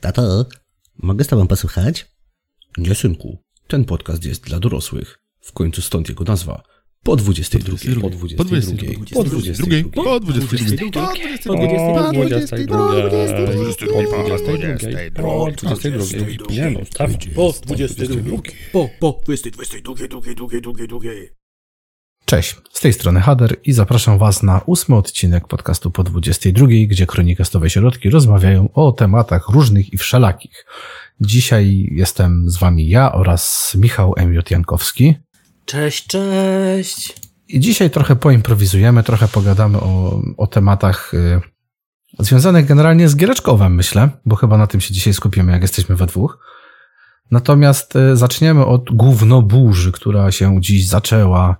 Tato, mogę z tobą posłuchać? Nie, synku. Ten podcast jest dla dorosłych. W końcu stąd jego nazwa. Po 22. Po 22. Po 22. Po 22. Po 22. Po 22. Nie no, tam po 22. Po, po 22. Cześć, z tej strony Hader i zapraszam Was na ósmy odcinek podcastu po 22, gdzie kronikastowe środki rozmawiają o tematach różnych i wszelakich. Dzisiaj jestem z Wami ja oraz Michał Emiot Jankowski. Cześć, cześć. I dzisiaj trochę poimprowizujemy, trochę pogadamy o, o tematach y, związanych generalnie z giereczkowem, myślę, bo chyba na tym się dzisiaj skupimy, jak jesteśmy we dwóch. Natomiast y, zaczniemy od gównoburzy, która się dziś zaczęła.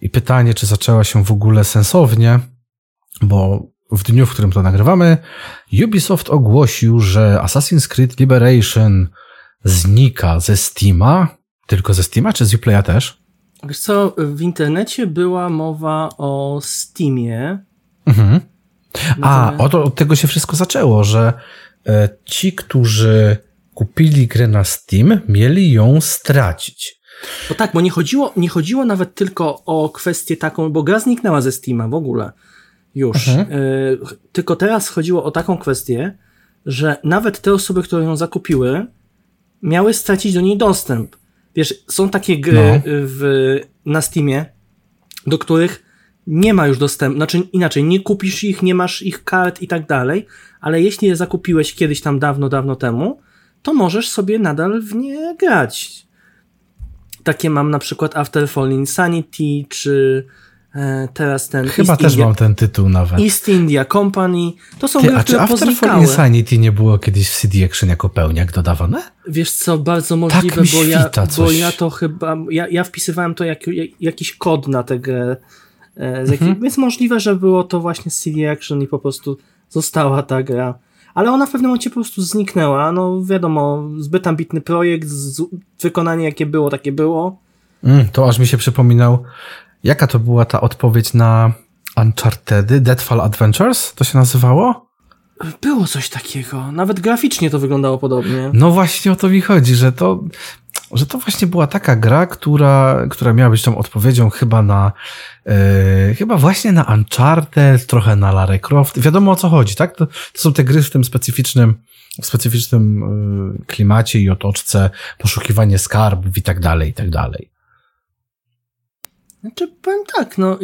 I pytanie, czy zaczęła się w ogóle sensownie, bo w dniu, w którym to nagrywamy, Ubisoft ogłosił, że Assassin's Creed Liberation znika ze Steama. Tylko ze Steama, czy z Uplaya też? Wiesz co, w internecie była mowa o Steamie. Mhm. A, od, od tego się wszystko zaczęło, że e, ci, którzy kupili grę na Steam, mieli ją stracić. Bo tak, bo nie chodziło, nie chodziło nawet tylko o kwestię taką, bo gra zniknęła ze Steama w ogóle. Już. Mhm. Y, tylko teraz chodziło o taką kwestię, że nawet te osoby, które ją zakupiły, miały stracić do niej dostęp. Wiesz, są takie gry No. y, w, na Steamie, do których nie ma już dostępu, znaczy inaczej, nie kupisz ich, nie masz ich kart i tak dalej, ale jeśli je zakupiłeś kiedyś tam dawno, dawno temu, to możesz sobie nadal w nie grać. Takie mam na przykład After Fall Insanity, czy e, teraz ten Chyba East też India, mam ten tytuł nawet. East India Company. To są Ty, gry, a czy które After Fall poznikały. Insanity nie było kiedyś w CD Action jako pełniak dodawane? Wiesz co, bardzo możliwe, Tak bo, ja, świta bo coś. ja to chyba, ja, ja wpisywałem to jak, jak, jakiś kod na tę grę, e, Mhm. więc możliwe, że było to właśnie z CD Action i po prostu została ta gra. Ale ona w pewnym momencie po prostu zniknęła, no wiadomo, zbyt ambitny projekt, z, wykonanie jakie było, takie było. Mm, to aż mi się przypominał, jaka to była ta odpowiedź na Uncharted, Deadfall Adventures to się nazywało? Było coś takiego, nawet graficznie to wyglądało podobnie. No właśnie o to mi chodzi, że to, że to właśnie była taka gra, która, która miała być tą odpowiedzią chyba na, e, chyba właśnie na Uncharted, trochę na Lara Croft. Wiadomo o co chodzi, tak? To, to są te gry w tym specyficznym, w specyficznym e, klimacie i otoczce, poszukiwanie skarbów i tak dalej, i tak dalej. Znaczy, powiem tak, no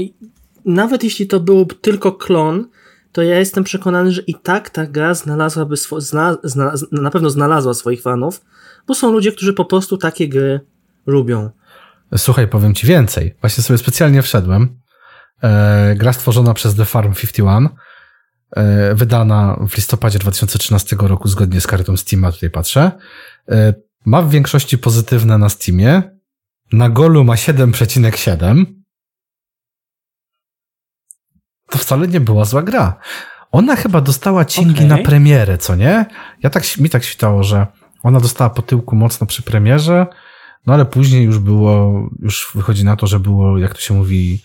nawet jeśli to był tylko klon, to ja jestem przekonany, że i tak ta gra znalazłaby swo- zna, zna, na pewno znalazła swoich fanów, bo są ludzie, którzy po prostu takie gry lubią. Słuchaj, powiem ci więcej. Właśnie sobie specjalnie wszedłem. E, gra stworzona przez The Farm 51, e, wydana w listopadzie 2013 roku zgodnie z kartą Steama, tutaj patrzę. E, ma w większości pozytywne na Steamie. Na Golu ma 7,7. To wcale nie była zła gra. Ona chyba dostała cingi Okej. na premierę, co nie? Ja tak, mi tak świtało, że ona dostała po tyłku mocno przy premierze, no ale później już było, już wychodzi na to, że było, jak to się mówi,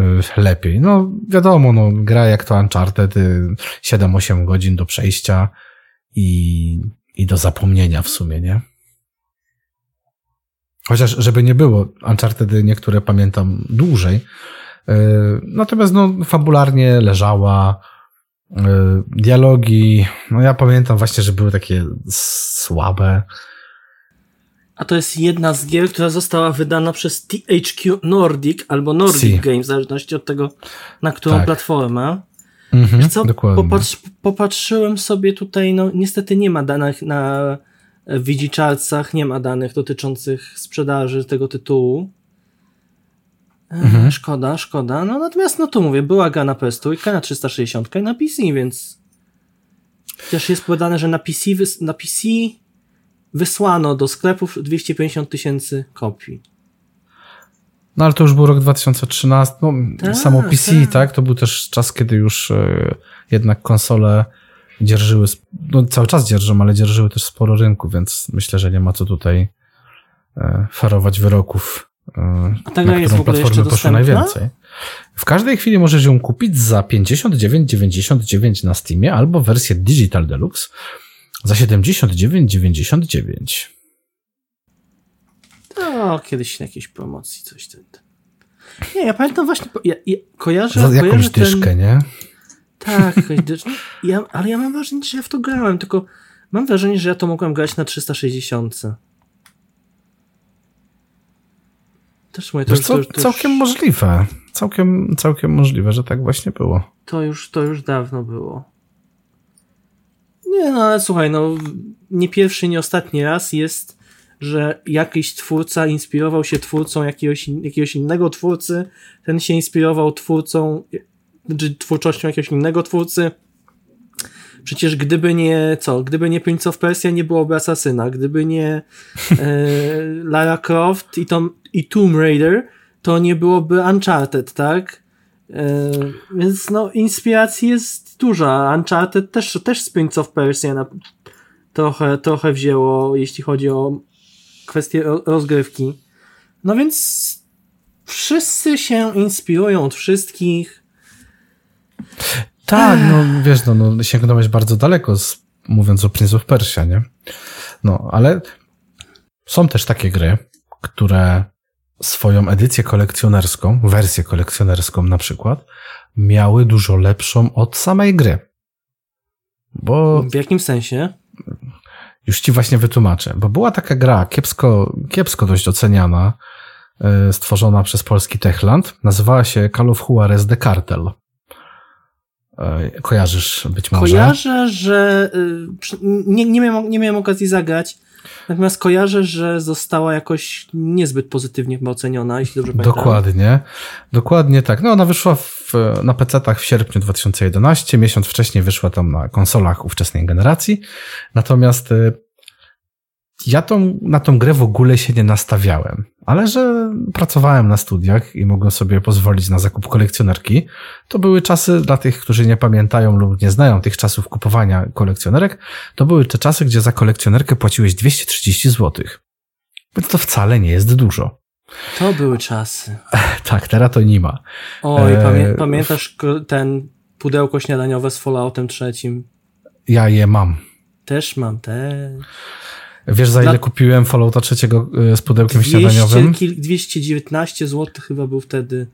y, lepiej. No wiadomo, no gra jak to Uncharted, y, 7-8 godzin do przejścia i, i do zapomnienia w sumie, nie? Chociaż, żeby nie było, Uncharted niektóre pamiętam dłużej. Y, Natomiast no, fabularnie leżała, y, dialogi, no ja pamiętam właśnie, że były takie słabe. A to jest jedna z gier, która została wydana przez THQ Nordic albo Nordic Si. Games, w zależności od tego, na którą Tak. platformę. Mhm, co, dokładnie. popatrz, popatrzyłem sobie tutaj, no niestety nie ma danych na Widzicharcach, nie ma danych dotyczących sprzedaży tego tytułu. E, Mhm. Szkoda, szkoda. No natomiast, no to mówię, była gra na PS3, na 360 i na PC, więc też jest podane, że na PC, na PC wysłano do sklepów 250 tysięcy kopii. No ale to już był rok 2013, no Tak, samo PC, tak. tak. To był też czas, kiedy już e, jednak konsole dzierżyły, no cały czas dzierżą, ale dzierżyły też sporo rynku, więc myślę, że nie ma co tutaj e, ferować wyroków, e, A ta gra na jest w ogóle jeszcze dostępna? najwięcej. W każdej chwili możesz ją kupić za 59,99 na Steamie albo wersję Digital Deluxe Za 79,99. No, kiedyś na jakiejś promocji coś ten. Nie, ja pamiętam właśnie, ja, ja kojarzę... Za jakąś kojarzę dyszkę, ten, nie? Tak. Ja, ale ja mam wrażenie, że ja w to grałem, tylko mam wrażenie, że ja to mogłem grać na 360. Też mówię, to, już, to, już, to, całkiem już, możliwe. Całkiem, całkiem możliwe, że tak właśnie było. to już to już dawno było. Nie, no ale słuchaj, no nie pierwszy, nie ostatni raz jest, że jakiś twórca inspirował się twórcą jakiegoś, jakiegoś innego twórcy, ten się inspirował twórcą, czy twórczością jakiegoś innego twórcy. Przecież gdyby nie, co, gdyby nie Prince of Persia, nie byłoby Asasyna, gdyby nie e, Lara Croft i, Tom, i Tomb Raider, to nie byłoby Uncharted, tak? E, więc no, inspiracji jest duża. Uncharted też, też z Prince of Persia na, trochę, trochę wzięło, jeśli chodzi o kwestie ro- rozgrywki. No więc wszyscy się inspirują od wszystkich. Tak, no wiesz, no, no sięgnąłeś bardzo daleko, z, mówiąc o Prince of Persia, nie? No, ale są też takie gry, które swoją edycję kolekcjonerską, wersję kolekcjonerską na przykład, miały dużo lepszą od samej gry. Bo W jakim sensie? już ci właśnie wytłumaczę, bo była taka gra kiepsko, kiepsko dość oceniana, y, stworzona przez polski Techland. Nazywała się Call of Juarez The Cartel. Y, Kojarzysz być może? Kojarzę, że y, nie, nie, miałem, nie miałem okazji zagrać, natomiast kojarzę, że została jakoś niezbyt pozytywnie oceniona, jeśli dobrze pamiętam. Dokładnie. Dokładnie tak. No ona wyszła w, na PC-tach w sierpniu 2011, miesiąc wcześniej wyszła tam na konsolach ówczesnej generacji. Natomiast y, ja tą, na tą grę w ogóle się nie nastawiałem, ale że pracowałem na studiach i mogłem sobie pozwolić na zakup kolekcjonerki, to były czasy dla tych, którzy nie pamiętają lub nie znają tych czasów kupowania kolekcjonerek, to były te czasy, gdzie za kolekcjonerkę płaciłeś 230 zł. Więc to wcale nie jest dużo. To były czasy. Tak, teraz to nie ma. Oj, pamię pamiętasz ko- ten pudełko śniadaniowe z Falloutem trzecim? Ja je mam. Też mam, te. Wiesz, za ile Na- kupiłem Fallouta trzeciego y, z pudełkiem 200, śniadaniowym? kil- 219 zł chyba był wtedy.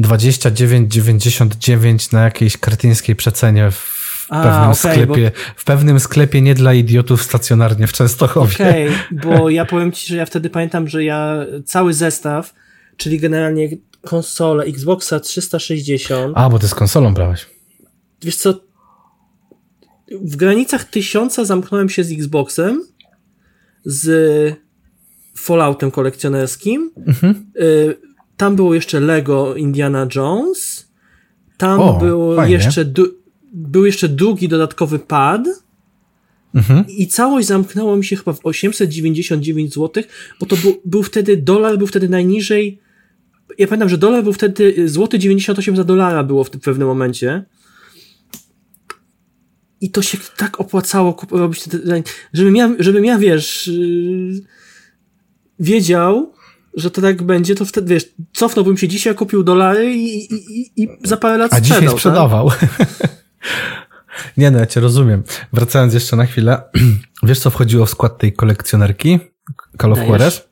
29,99 na jakiejś kretyńskiej przecenie w A, pewnym okej, sklepie, w pewnym sklepie nie dla idiotów stacjonarnie w Częstochowie. Okej, bo ja powiem ci, że ja wtedy pamiętam, że ja cały zestaw, czyli generalnie konsolę Xboxa 360, A, bo ty z konsolą brałeś. wiesz co, w granicach tysiąca zamknąłem się z Xboxem, z Falloutem kolekcjonerskim, Mhm. y, tam było jeszcze Lego Indiana Jones, tam O, był fajnie. jeszcze był jeszcze drugi dodatkowy pad, Mhm. i całość zamknęło mi się chyba w 899 zł, bo to był, był wtedy, dolar był wtedy najniżej. Ja pamiętam, że dolar był wtedy, złoty 98 za dolara było w pewnym momencie. I to się tak opłacało kup- robić, te- te- żebym ja, żebym ja wiesz, yy, wiedział, że to tak będzie, to wtedy, wiesz, cofnąłbym się dzisiaj, kupił dolary i, i, i, za parę lat A sprzedał. dzisiaj tak? sprzedawał. nie no, ja cię rozumiem. Wracając jeszcze na chwilę. Wiesz, co wchodziło w skład tej kolekcjonerki? Call of. Juarez?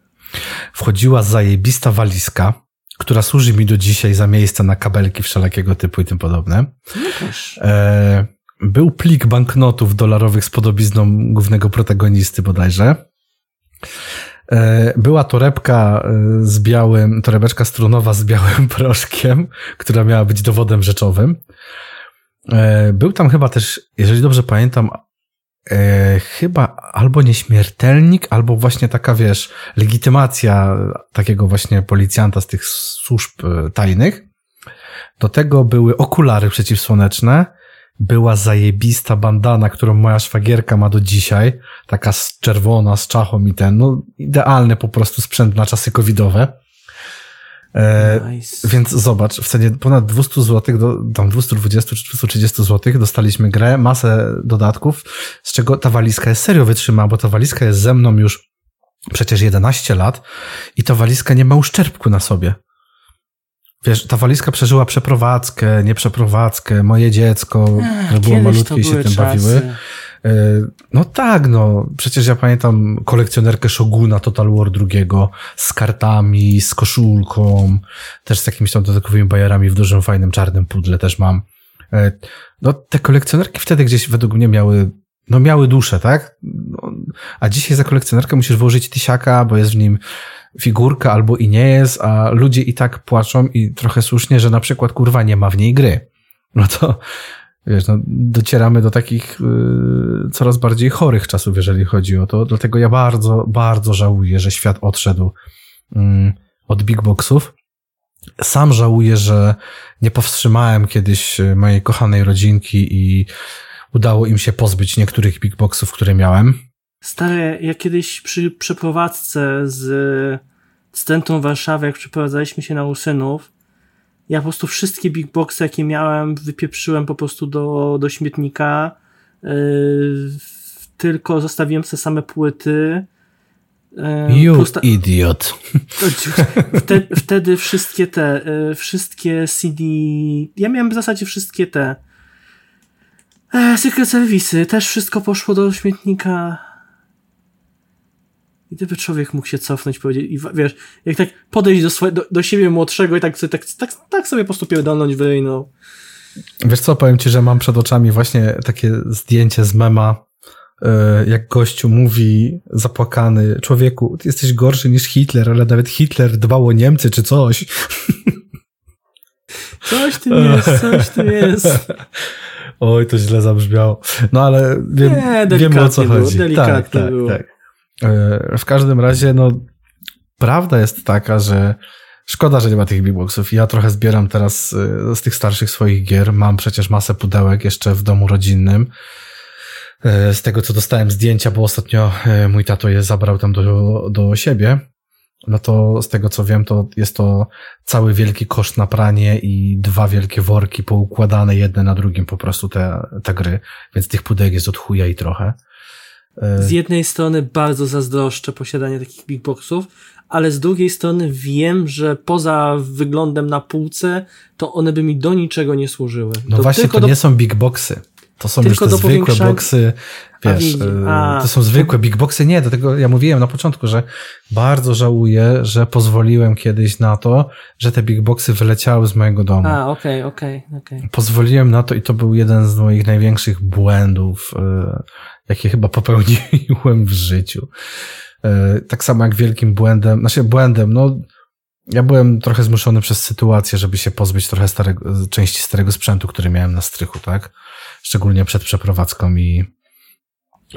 Wchodziła zajebista walizka, która służy mi do dzisiaj za miejsce na kabelki wszelakiego typu i tym podobne. No. E, był plik banknotów dolarowych z podobizną głównego protagonisty bodajże. E, była torebka e, z białym, torebeczka strunowa z białym proszkiem, która miała być dowodem rzeczowym. E, Był tam chyba też, jeżeli dobrze pamiętam, chyba albo nieśmiertelnik, albo właśnie taka, wiesz, legitymacja takiego właśnie policjanta z tych służb tajnych. Do tego były okulary przeciwsłoneczne, była zajebista bandana, którą moja szwagierka ma do dzisiaj, taka z czerwona, z czachą i ten, no idealny po prostu sprzęt na czasy covidowe. E, Nice. więc zobacz, w cenie ponad 200 zł, do, tam 220 czy 230 zł dostaliśmy grę, masę dodatków, z czego ta walizka jest serio wytrzymała, bo ta walizka jest ze mną już przecież 11 lat i ta walizka nie ma uszczerbku na sobie. Wiesz, ta walizka przeżyła przeprowadzkę, nie przeprowadzkę, moje dziecko, Ech, było malutkie i się tym bawiły. czasy. No tak, no przecież ja pamiętam kolekcjonerkę Shoguna Total War II z kartami, z koszulką, też z jakimiś tam dodatkowymi bajerami w dużym, fajnym, czarnym pudle też mam. E, no te kolekcjonerki wtedy gdzieś według mnie miały, no miały duszę, tak? No, a dzisiaj za kolekcjonerkę musisz włożyć tysiaka, bo jest w nim figurka albo i nie jest, a ludzie i tak płaczą i trochę słusznie, że na przykład kurwa nie ma w niej gry. No to wiesz, no, docieramy do takich y, coraz bardziej chorych czasów, jeżeli chodzi o to. Dlatego ja bardzo, bardzo żałuję, że świat odszedł y, od big boxów. Sam żałuję, że nie powstrzymałem kiedyś mojej kochanej rodzinki i udało im się pozbyć niektórych big boxów, które miałem. Stare, ja kiedyś przy przeprowadzce z, Centrum Warszawy, jak przeprowadzaliśmy się na Usynów, ja po prostu wszystkie big boxy, jakie miałem, wypieprzyłem po prostu do, do śmietnika. Yy, tylko zostawiłem sobie same płyty. Yy, you idiot. Wtedy, wtedy, wszystkie te, yy, wszystkie CD, ja miałem w zasadzie wszystkie te e, Secret Service'y, też wszystko poszło do śmietnika gdyby człowiek mógł się cofnąć i powiedzieć, i wiesz, jak tak podejść do, swoje, do, do siebie młodszego i tak, sobie, tak, tak, tak sobie po prostu pierdolnąć w ryj, no. Wiesz co, powiem ci, że mam przed oczami właśnie takie zdjęcie z mema, e, jak gościu mówi zapłakany, człowieku, ty jesteś gorszy niż Hitler, ale nawet Hitler dbał o Niemcy czy coś. Coś tym jest, coś tym jest. Oj, to źle zabrzmiało. No ale wiem, Nie, wiemy o co było, chodzi. Delikatnie tak, tak, było. tak. E, w każdym razie, no, prawda jest taka, że szkoda, że nie ma tych bigboxów. Ja trochę zbieram teraz e, z tych starszych swoich gier. Mam przecież masę pudełek jeszcze w domu rodzinnym. E, z tego, co dostałem zdjęcia, bo ostatnio mój tato je zabrał tam do, do siebie. No to z tego co wiem, to jest to cały wielki koszt na pranie i dwa wielkie worki poukładane jedne na drugim po prostu te, te gry, więc tych pudełek jest od chuja i trochę. Z jednej strony bardzo zazdroszczę posiadanie takich big boxów, ale z drugiej strony wiem, że poza wyglądem na półce, to one by mi do niczego nie służyły. No to właśnie, to do... nie są big boxy. To są tylko już te zwykłe powiększa... boxy, wiesz, a, a, to są zwykłe big boxy. Nie, do tego ja mówiłem na początku, że bardzo żałuję, że pozwoliłem kiedyś na to, że te big boxy wyleciały z mojego domu. A, okej, okay, okej, okay, okej. Okay. Pozwoliłem na to i to był jeden z moich największych błędów, e, jakie chyba popełniłem w życiu. E, tak samo jak wielkim błędem, znaczy błędem, no ja byłem trochę zmuszony przez sytuację, żeby się pozbyć trochę starego, części starego sprzętu, który miałem na strychu, tak? Szczególnie przed przeprowadzką i,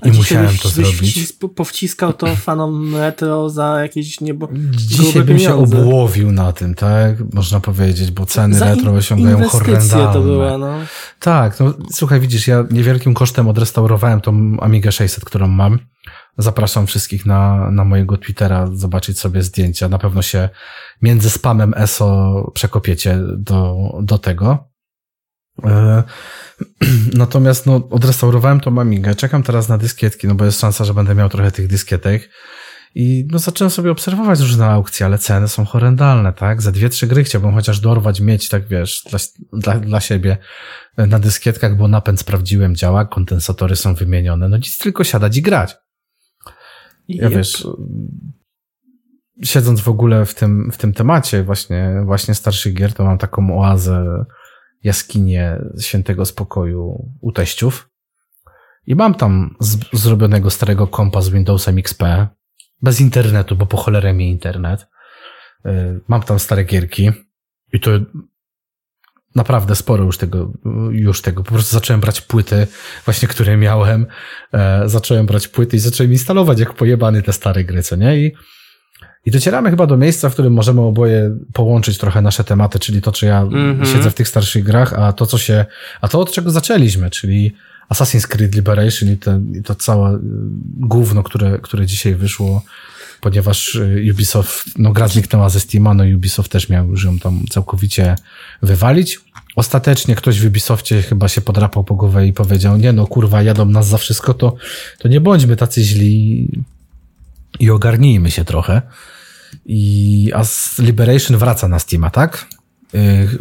i musiałem to zrobić. powciskał to fanom retro za jakieś niebo. Dzisiaj bym się obłowił na tym, tak? Można powiedzieć, bo ceny za retro osiągają horrendalne. to była, no. Tak, no słuchaj, widzisz, ja niewielkim kosztem odrestaurowałem tą Amigę 600, którą mam. Zapraszam wszystkich na, na mojego Twittera zobaczyć sobie zdjęcia. Na pewno się między spamem ESO przekopiecie do, do tego. E, natomiast no, odrestaurowałem tą Amigę, czekam teraz na dyskietki, no bo jest szansa, że będę miał trochę tych dyskietek. I no zacząłem sobie obserwować różne aukcje, ale ceny są horrendalne, tak? Za dwie, trzy gry chciałbym chociaż dorwać, mieć, tak wiesz, dla, dla, dla siebie na dyskietkach, bo napęd sprawdziłem, działa, kondensatory są wymienione, no nic, tylko siadać i grać. Ja yep. wiesz, siedząc w ogóle w tym, w tym temacie właśnie, właśnie starszych gier, to mam taką oazę, jaskinię świętego spokoju u teściów. I mam tam zrobionego starego kompa z Windowsem XP, bez internetu, bo po cholerę mi internet. Y, mam tam stare gierki i to naprawdę sporo już tego, już tego. Po prostu zacząłem brać płyty, właśnie które miałem. E, zacząłem brać płyty i zacząłem instalować jak pojebany te stare gry, co nie? I, i docieramy chyba do miejsca, w którym możemy oboje połączyć trochę nasze tematy, czyli to, czy ja mm -hmm. siedzę w tych starszych grach, a to, co się, a to od czego zaczęliśmy, czyli Assassin's Creed Liberation i to, i to całe gówno, które, które dzisiaj wyszło, ponieważ y, Ubisoft, no gra zniknęła ze Steama, no Ubisoft też miał już ją tam całkowicie wywalić. Ostatecznie ktoś w Ubisoftie chyba się podrapał po głowę i powiedział, nie no kurwa, jadą nas za wszystko, to, to nie bądźmy tacy źli i ogarnijmy się trochę. I a Liberation wraca na Steama, tak?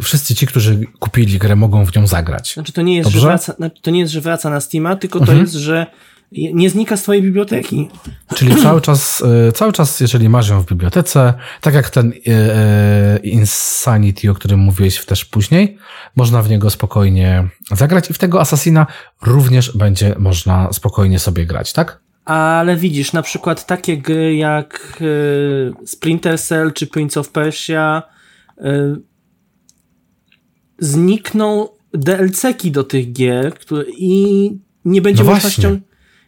wszyscy ci, którzy kupili grę, mogą w nią zagrać. Znaczy to nie jest, że wraca, to nie jest, że wraca na Steama, tylko to mhm. jest, że nie znika z twojej biblioteki. Czyli cały czas, e, cały czas, jeżeli masz ją w bibliotece, tak jak ten e, Insanity, o którym mówiłeś też później, można w niego spokojnie zagrać i w tego Assassina również będzie można spokojnie sobie grać, tak? Ale widzisz, na przykład takie gry jak Splinter Cell czy Prince of Persia znikną DLC-ki do tych gier które, i nie będzie no można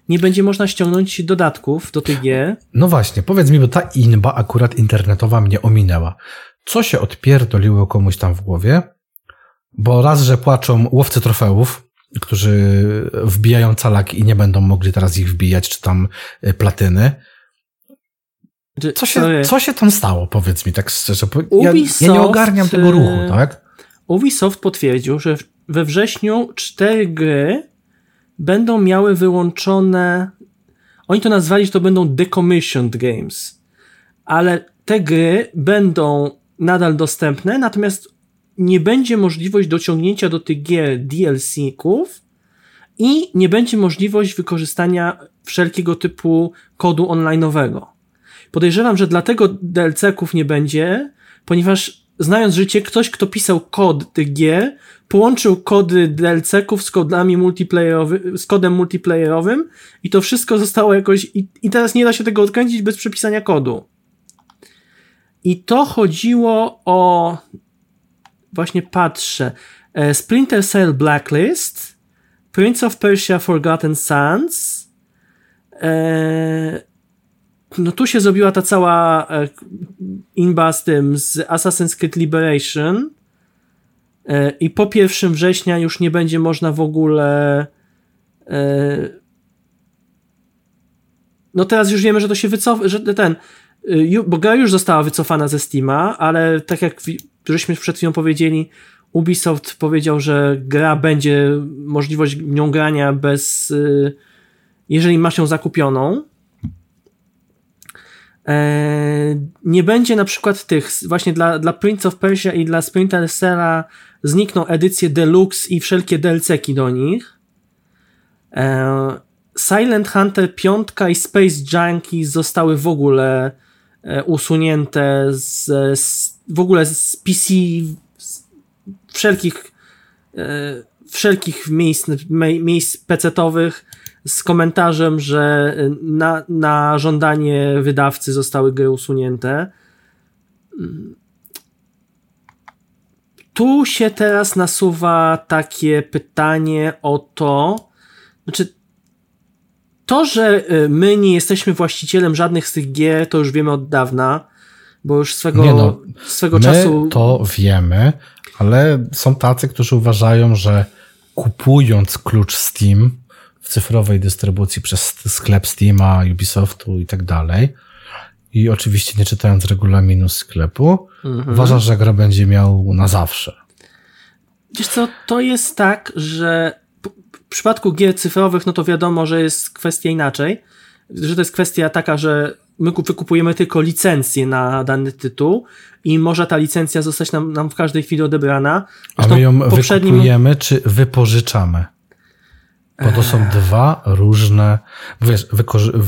nie będzie można ściągnąć dodatków do tych gier. No właśnie, powiedz mi, bo ta inba akurat internetowa mnie ominęła. Co się odpierdoliło komuś tam w głowie? Bo raz, że płaczą łowcy trofeów, którzy wbijają calaki i nie będą mogli teraz ich wbijać, czy tam y, platyny. Co się, co się tam stało, powiedz mi tak szczerze? Ja, Ubisoft, ja nie ogarniam tego ruchu, y, tak? Ubisoft potwierdził, że we wrześniu cztery gry będą miały wyłączone. Oni to nazwali, że to będą decommissioned games, ale te gry będą nadal dostępne, natomiast nie będzie możliwość dociągnięcia do tych gier DLC-ków i nie będzie możliwość wykorzystania wszelkiego typu kodu online'owego. Podejrzewam, że dlatego DLC-ków nie będzie, ponieważ znając życie, ktoś, kto pisał kod tych gier, połączył kody DLC-ków z kodami multiplayerowy, z kodem multiplayerowym i to wszystko zostało jakoś, i, i teraz nie da się tego odkręcić bez przepisania kodu. I to chodziło o, właśnie patrzę, e, Splinter Cell Blacklist, Prince of Persia Forgotten Sands, e, no tu się zrobiła ta cała e, inba z tym, z Assassin's Creed Liberation. I po 1 września już nie będzie można w ogóle no teraz już wiemy, że to się wycofa, że ten bo gra już została wycofana ze Steama, ale tak jak żeśmy przed chwilą powiedzieli, Ubisoft powiedział, że gra będzie możliwość nią grania bez jeżeli masz ją zakupioną E, nie będzie na przykład tych, właśnie dla, dla Prince of Persia i dla Splinter Cella znikną edycje Deluxe i wszelkie DLC-ki do nich. E, Silent Hunter 5 i Space Junkies zostały w ogóle usunięte z, z w ogóle z PC z wszelkich wszelkich miejsc, miejsc pecetowych z komentarzem, że na, na żądanie wydawcy zostały gry usunięte. Tu się teraz nasuwa takie pytanie o to, znaczy to, że y, my nie jesteśmy właścicielem żadnych z tych gier, to już wiemy od dawna, bo już swego, no, swego my czasu. To wiemy, ale są tacy, którzy uważają, że kupując klucz Steam, w cyfrowej dystrybucji przez sklep Steama, Ubisoftu i tak dalej. I oczywiście nie czytając regulaminu sklepu, mhm. uważasz, że gra będzie miał na zawsze. Wiesz co, to jest tak, że w przypadku gier cyfrowych, no to wiadomo, że jest kwestia inaczej, że to jest kwestia taka, że my wykupujemy tylko licencję na dany tytuł i może ta licencja zostać nam, nam w każdej chwili odebrana. Zresztą A my ją poprzednim... wykupujemy czy wypożyczamy? Bo to są dwa różne, wiesz, wykorzy-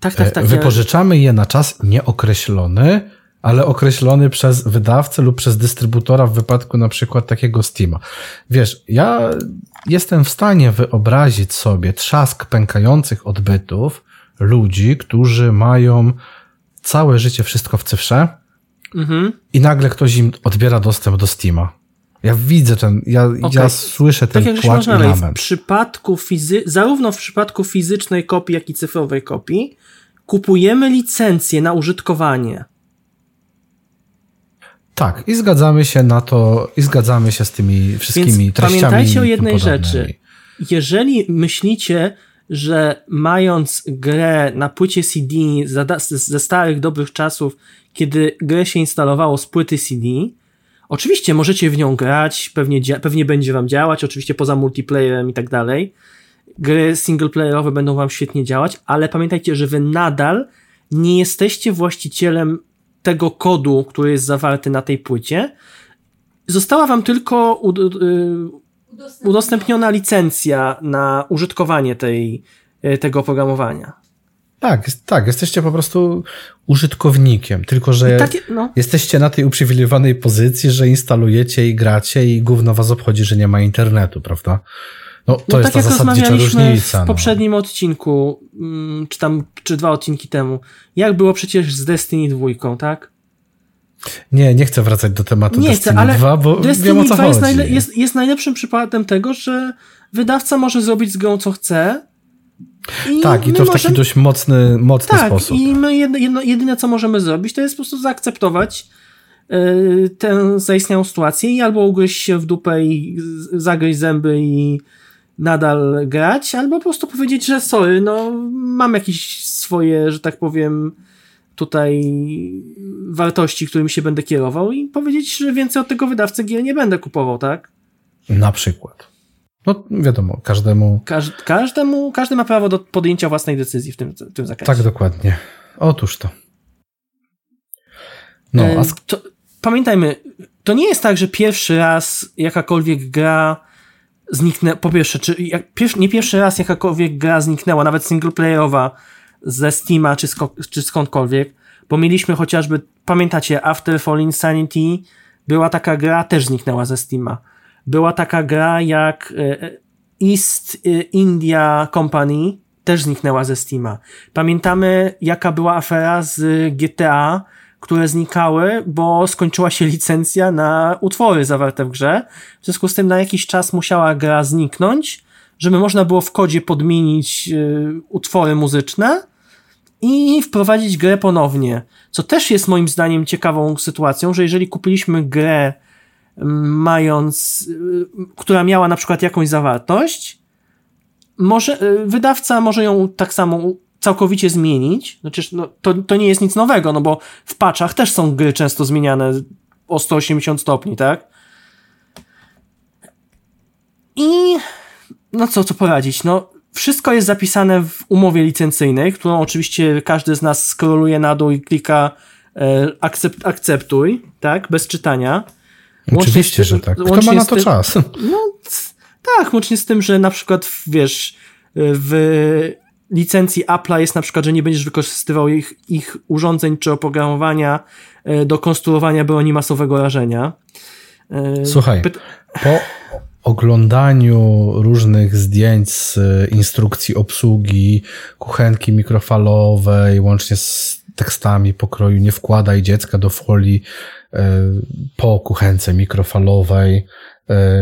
tak, tak, tak, wypożyczamy je na czas nieokreślony, ale określony przez wydawcę lub przez dystrybutora w wypadku na przykład takiego Steama. Wiesz, ja jestem w stanie wyobrazić sobie trzask pękających odbytów ludzi, którzy mają całe życie wszystko w cyfrze mhm. i nagle ktoś im odbiera dostęp do Steama. Ja widzę ten, ja, okay. ja słyszę ten tak płacz i W przypadku fizy- zarówno w przypadku fizycznej kopii, jak i cyfrowej kopii, kupujemy licencję na użytkowanie. Tak, i zgadzamy się na to, i zgadzamy się z tymi wszystkimi Więc treściami. Pamiętajcie o jednej rzeczy. Jeżeli myślicie, że mając grę na płycie CD ze starych, dobrych czasów, kiedy grę się instalowało z płyty CD, Oczywiście możecie w nią grać, pewnie, pewnie będzie wam działać, oczywiście poza multiplayerem i tak dalej. Gry singleplayerowe będą wam świetnie działać, ale pamiętajcie, że wy nadal nie jesteście właścicielem tego kodu, który jest zawarty na tej płycie została wam tylko ud, y, udostępniona licencja na użytkowanie tej, y, tego oprogramowania. Tak, jest, tak, jesteście po prostu użytkownikiem, tylko że takie, no. jesteście na tej uprzywilejowanej pozycji, że instalujecie i gracie i gówno was obchodzi, że nie ma internetu, prawda? No, to no, jest tak ta jak rozmawialiśmy różnica, w no. poprzednim odcinku, mm, czy tam, czy dwa odcinki temu, jak było przecież z Destiny 2, tak? Nie, nie chcę wracać do tematu nie Destiny chcę, ale 2, bo Destiny wiem o co 2 jest, najle jest, jest najlepszym przykładem tego, że wydawca może zrobić z grą co chce, i tak, i to w taki dość mocny, mocny tak, sposób. I my jedno, jedno, jedyne, co możemy zrobić, to jest po prostu zaakceptować yy, tę zaistniałą sytuację i albo ugryźć się w dupę i zagryźć zęby i nadal grać, albo po prostu powiedzieć, że sorry, no mam jakieś swoje, że tak powiem, tutaj wartości, którymi się będę kierował i powiedzieć, że więcej od tego wydawcy gier nie będę kupował, tak? Na przykład. No wiadomo, każdemu... Każ, każdemu, każdy ma prawo do podjęcia własnej decyzji w tym, w tym zakresie. Tak, dokładnie. Otóż to. No, e, a... to, pamiętajmy, to nie jest tak, że pierwszy raz jakakolwiek gra zniknęła, po pierwsze, czy jak, nie pierwszy raz jakakolwiek gra zniknęła, nawet singleplayerowa ze Steama czy, sko, czy skądkolwiek, bo mieliśmy chociażby, pamiętacie, After Falling Sanity była taka gra, też zniknęła ze Steama. Była taka gra jak e, East e, India Company, też zniknęła ze Steama. Pamiętamy, jaka była afera z GTA, które znikały, bo skończyła się licencja na utwory zawarte w grze. W związku z tym na jakiś czas musiała gra zniknąć, żeby można było w kodzie podmienić y, utwory muzyczne i wprowadzić grę ponownie. Co też jest moim zdaniem ciekawą sytuacją, że jeżeli kupiliśmy grę mając, y, która miała na przykład jakąś zawartość, może, y, wydawca może ją tak samo całkowicie zmienić. Znaczy, no, to, to nie jest nic nowego, no bo w patchach też są gry często zmieniane o 180 stopni, tak? I no co, co poradzić? No, wszystko jest zapisane w umowie licencyjnej, którą oczywiście każdy z nas scrolluje na dół i klika e, akcept, akceptuj, tak? Bez czytania. Oczywiście, że tak. Kto ma na to tym, czas? No, tak, łącznie z tym, że na przykład, wiesz, w licencji Apple'a jest na przykład, że nie będziesz wykorzystywał ich, ich urządzeń czy oprogramowania e, do konstruowania broni masowego rażenia. E, Słuchaj, po oglądaniu różnych zdjęć z instrukcji obsługi kuchenki mikrofalowej, łącznie z tekstami pokroju nie wkładaj dziecka do folii e, po kuchence mikrofalowej,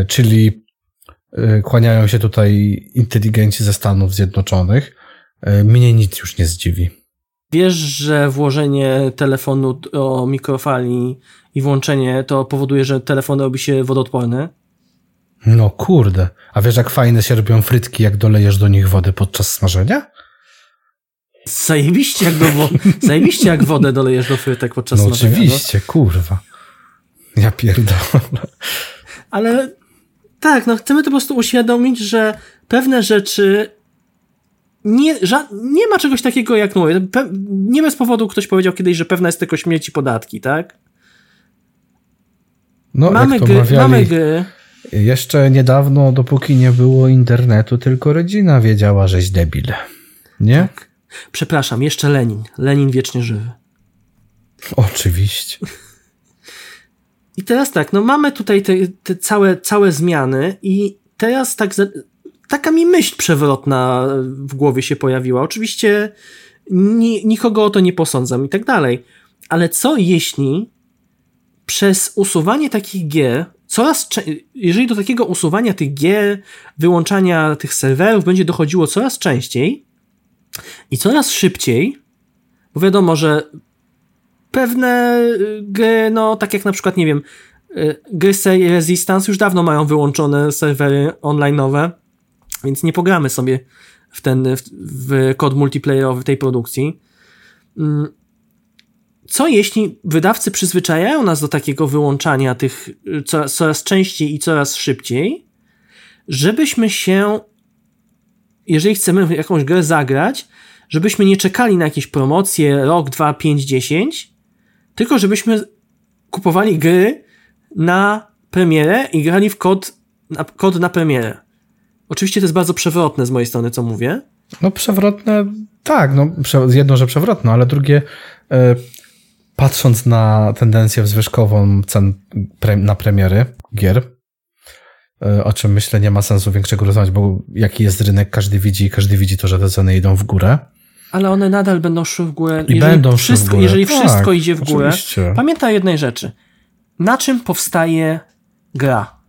czyli kłaniają się tutaj inteligenci ze Stanów Zjednoczonych. E, mnie nic już nie zdziwi. Wiesz, że włożenie telefonu o mikrofali i włączenie to powoduje, że telefon robi się wodoodporny? No kurde. A wiesz, jak fajne się robią frytki, jak dolejesz do nich wody podczas smażenia? Zajebiście jak, do wo- zajebiście jak wodę dolejesz do frytek podczas no smażenia. Oczywiście, no oczywiście, kurwa. Ja pierdolę. Ale tak, no chcemy to po prostu uświadomić, że pewne rzeczy nie, nie ma czegoś takiego jak mówię. Nie bez powodu ktoś powiedział kiedyś, że pewna jest tylko śmierci podatki, tak? No, mamy, gry, mawiali, mamy gry. Jeszcze niedawno, dopóki nie było internetu, tylko rodzina wiedziała, żeś debil. Nie? Tak. Przepraszam, jeszcze Lenin. Lenin wiecznie żywy. Oczywiście. I teraz tak, no mamy tutaj te, te całe, całe zmiany i teraz tak taka mi myśl przewrotna w głowie się pojawiła. Oczywiście ni nikogo o to nie posądzam i tak dalej. Ale co jeśli przez usuwanie takich gier, coraz jeżeli do takiego usuwania tych gier, wyłączania tych serwerów będzie dochodziło coraz częściej i coraz szybciej, bo wiadomo, że pewne gry, no tak jak na przykład, nie wiem, gry Resistance już dawno mają wyłączone serwery online'owe, więc nie pogramy sobie w ten w, w kod multiplayerowy tej produkcji. Mm, co jeśli wydawcy przyzwyczajają nas do takiego wyłączania tych coraz, coraz częściej i coraz szybciej, żebyśmy się, jeżeli chcemy jakąś grę zagrać, żebyśmy nie czekali na jakieś promocje rok, dwa, pięć, dziesięć, tylko żebyśmy kupowali gry na premierę i grali w kod na, kod na premierę. Oczywiście to jest bardzo przewrotne z mojej strony, co mówię. No przewrotne, tak, no jedno, że przewrotne, ale drugie, e, patrząc na tendencję wzwyżkową cen pre, na premiery gier, e, o czym myślę nie ma sensu większego rozmawiać, bo jaki jest rynek, każdy widzi i każdy widzi to, że te ceny idą w górę. Ale one nadal będą szły w górę. I jeżeli będą wszystko, szły w górę. Jeżeli tak, wszystko idzie w górę, oczywiście. pamiętaj jednej rzeczy. Na czym powstaje gra?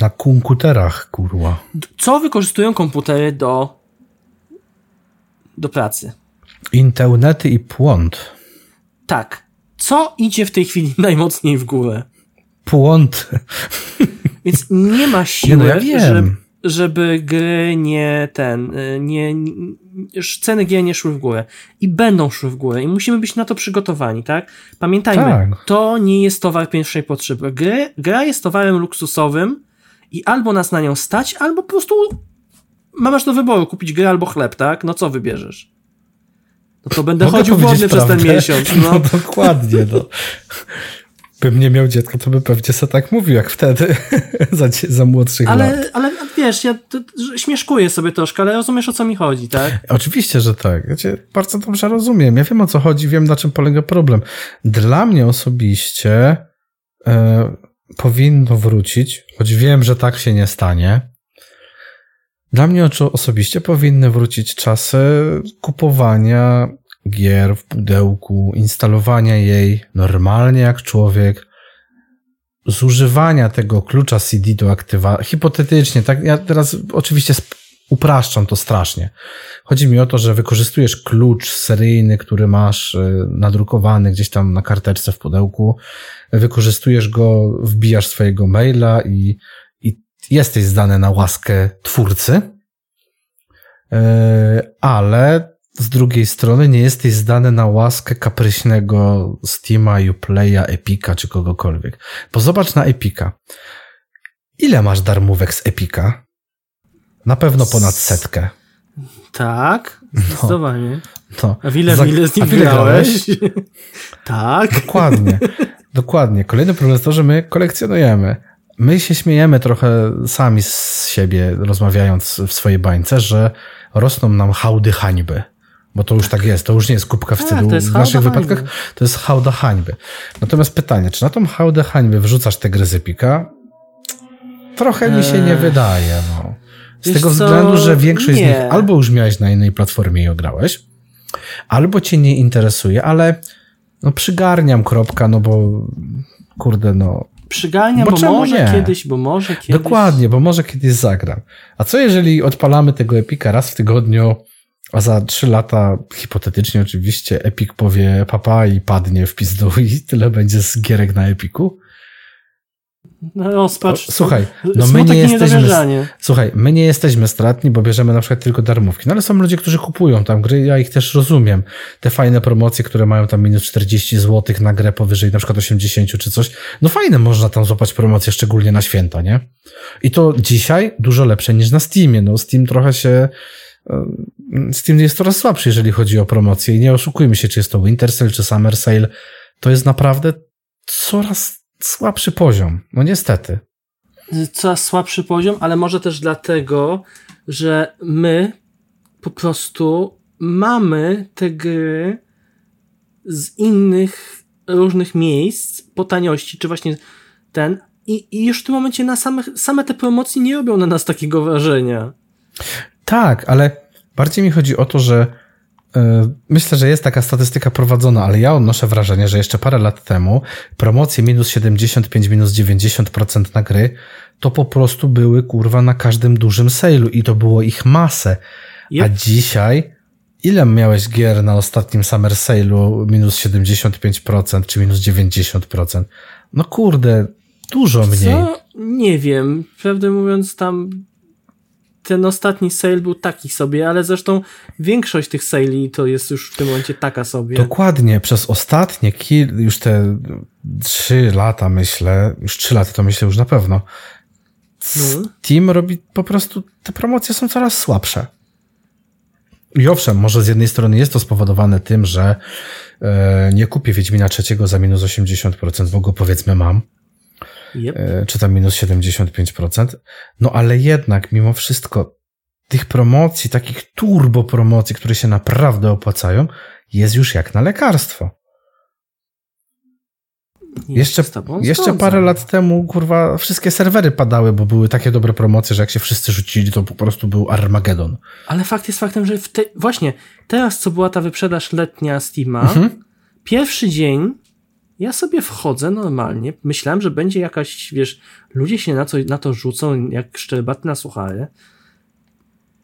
Na komputerach, kurwa. Co wykorzystują komputery do, do pracy? Internety i płont. Tak. Co idzie w tej chwili najmocniej w górę? Płont. Więc nie ma siły, Nie, no ja wiem. żeby, żeby gry nie ten, y, nie, nie, ceny gier nie szły w górę. I będą szły w górę. I musimy być na to przygotowani, tak? Pamiętajmy, Tak. to nie jest towar pierwszej potrzeby. Gry, gra jest towarem luksusowym i albo nas na nią stać, albo po prostu masz do wyboru kupić grę albo chleb, tak? No co wybierzesz? No to będę Mogę chodził głodny przez ten miesiąc. No, No. dokładnie, no. Bym nie miał dziecka, to by pewnie se tak mówił, jak wtedy, za, za młodszych lat. Ale, ale wiesz, ja to, śmieszkuję sobie troszkę, ale rozumiesz o co mi chodzi, tak? Oczywiście, że tak. Ja cię bardzo dobrze rozumiem. Ja wiem o co chodzi, wiem na czym polega problem. Dla mnie osobiście e, powinno wrócić, choć wiem, że tak się nie stanie. Dla mnie osobiście powinny wrócić czasy kupowania gier w pudełku, instalowania jej normalnie jak człowiek, zużywania tego klucza CD do aktywa. Hipotetycznie, tak? Ja teraz oczywiście upraszczam to strasznie. Chodzi mi o to, że wykorzystujesz klucz seryjny, który masz y, nadrukowany gdzieś tam na karteczce w pudełku, wykorzystujesz go, wbijasz swojego maila i, i jesteś zdany na łaskę twórcy, Yy, ale z drugiej strony nie jesteś zdany na łaskę kapryśnego Steama, Uplaya, Epika czy kogokolwiek. Bo zobacz na Epika. Ile masz darmówek z Epika? Na pewno ponad setkę. Tak, zdecydowanie. To A ile, za- ile z nim grałeś? tak. Dokładnie. Dokładnie. Kolejny problem jest to, że my kolekcjonujemy. My się śmiejemy trochę sami z siebie, rozmawiając w swojej bańce, że rosną nam hałdy hańby. Bo to już tak jest, to już nie jest kubka Tak, wstydu. jest w naszych wypadkach hańby. to jest hałda hańby. Natomiast pytanie, czy na tą hałdę hańby wrzucasz te gry z Epika? Trochę mi się nie wydaje. No. Z Wiesz tego co? względu, że większość z Nie. nich albo już miałeś na innej platformie i ograłeś, albo cię nie interesuje, ale no przygarniam kropka, no bo kurde, no Przygarnia, Bo bo, może nie? kiedyś, bo może kiedyś. dokładnie, bo może kiedyś zagram. A co jeżeli odpalamy tego Epika raz w tygodniu, a za trzy lata, hipotetycznie oczywiście, Epic powie papa i padnie w pizdu i tyle będzie z gierek na Epiku? No, rozpacz. Słuchaj, no my nie jesteśmy-. Słuchaj, my nie jesteśmy stratni, bo bierzemy na przykład tylko darmówki. No ale są ludzie, którzy kupują tam gry, ja ich też rozumiem. Te fajne promocje, które mają tam minus 40 zł na grę powyżej na przykład 80 czy coś. No fajne można tam złapać promocje, szczególnie na święta, nie? I to dzisiaj dużo lepsze niż na Steamie. No Steam trochę się... e, Steam jest coraz słabszy, jeżeli chodzi o promocje i nie oszukujmy się, czy jest to Winter Sale, czy Summer Sale. To jest naprawdę coraz słabszy poziom. No niestety. Coraz słabszy poziom, ale może też dlatego, że my po prostu mamy te gry z innych różnych miejsc po taniości, czy właśnie ten. I, i już w tym momencie na samych, same te promocje nie robią na nas takiego wrażenia. Tak, ale bardziej mi chodzi o to, że myślę, że jest taka statystyka prowadzona, ale ja odnoszę wrażenie, że jeszcze parę lat temu promocje minus 75, minus 90% na gry to po prostu były kurwa na każdym dużym sale'u i to było ich masę. A Yep. dzisiaj ile miałeś gier na ostatnim summer sale'u minus 75% czy minus 90%? No kurde, dużo mniej. Co? Nie wiem. Prawdę mówiąc, tam ten ostatni sale był taki sobie, ale zresztą większość tych sali to jest już w tym momencie taka sobie. Dokładnie, przez ostatnie kil, już te trzy lata myślę, już trzy lata to myślę już na pewno, No. Steam robi po prostu, te promocje są coraz słabsze. I owszem, może z jednej strony jest to spowodowane tym, że e, nie kupię Wiedźmina trzeciego za minus 80%, bo go powiedzmy mam. Yep. e, czy tam minus 75%. No ale jednak, mimo wszystko, tych promocji, takich turbo promocji, które się naprawdę opłacają, jest już jak na lekarstwo. Nie Jeszcze, jeszcze parę lat temu, kurwa, wszystkie serwery padały, bo były takie dobre promocje, że jak się wszyscy rzucili, to po prostu był Armagedon. Ale fakt jest faktem, że te... właśnie teraz, co była ta wyprzedaż letnia Steama, Mhm. pierwszy dzień ja sobie wchodzę normalnie. Myślałem, że będzie jakaś, wiesz, ludzie się na, co, na to rzucą jak szczerbaty na suchary.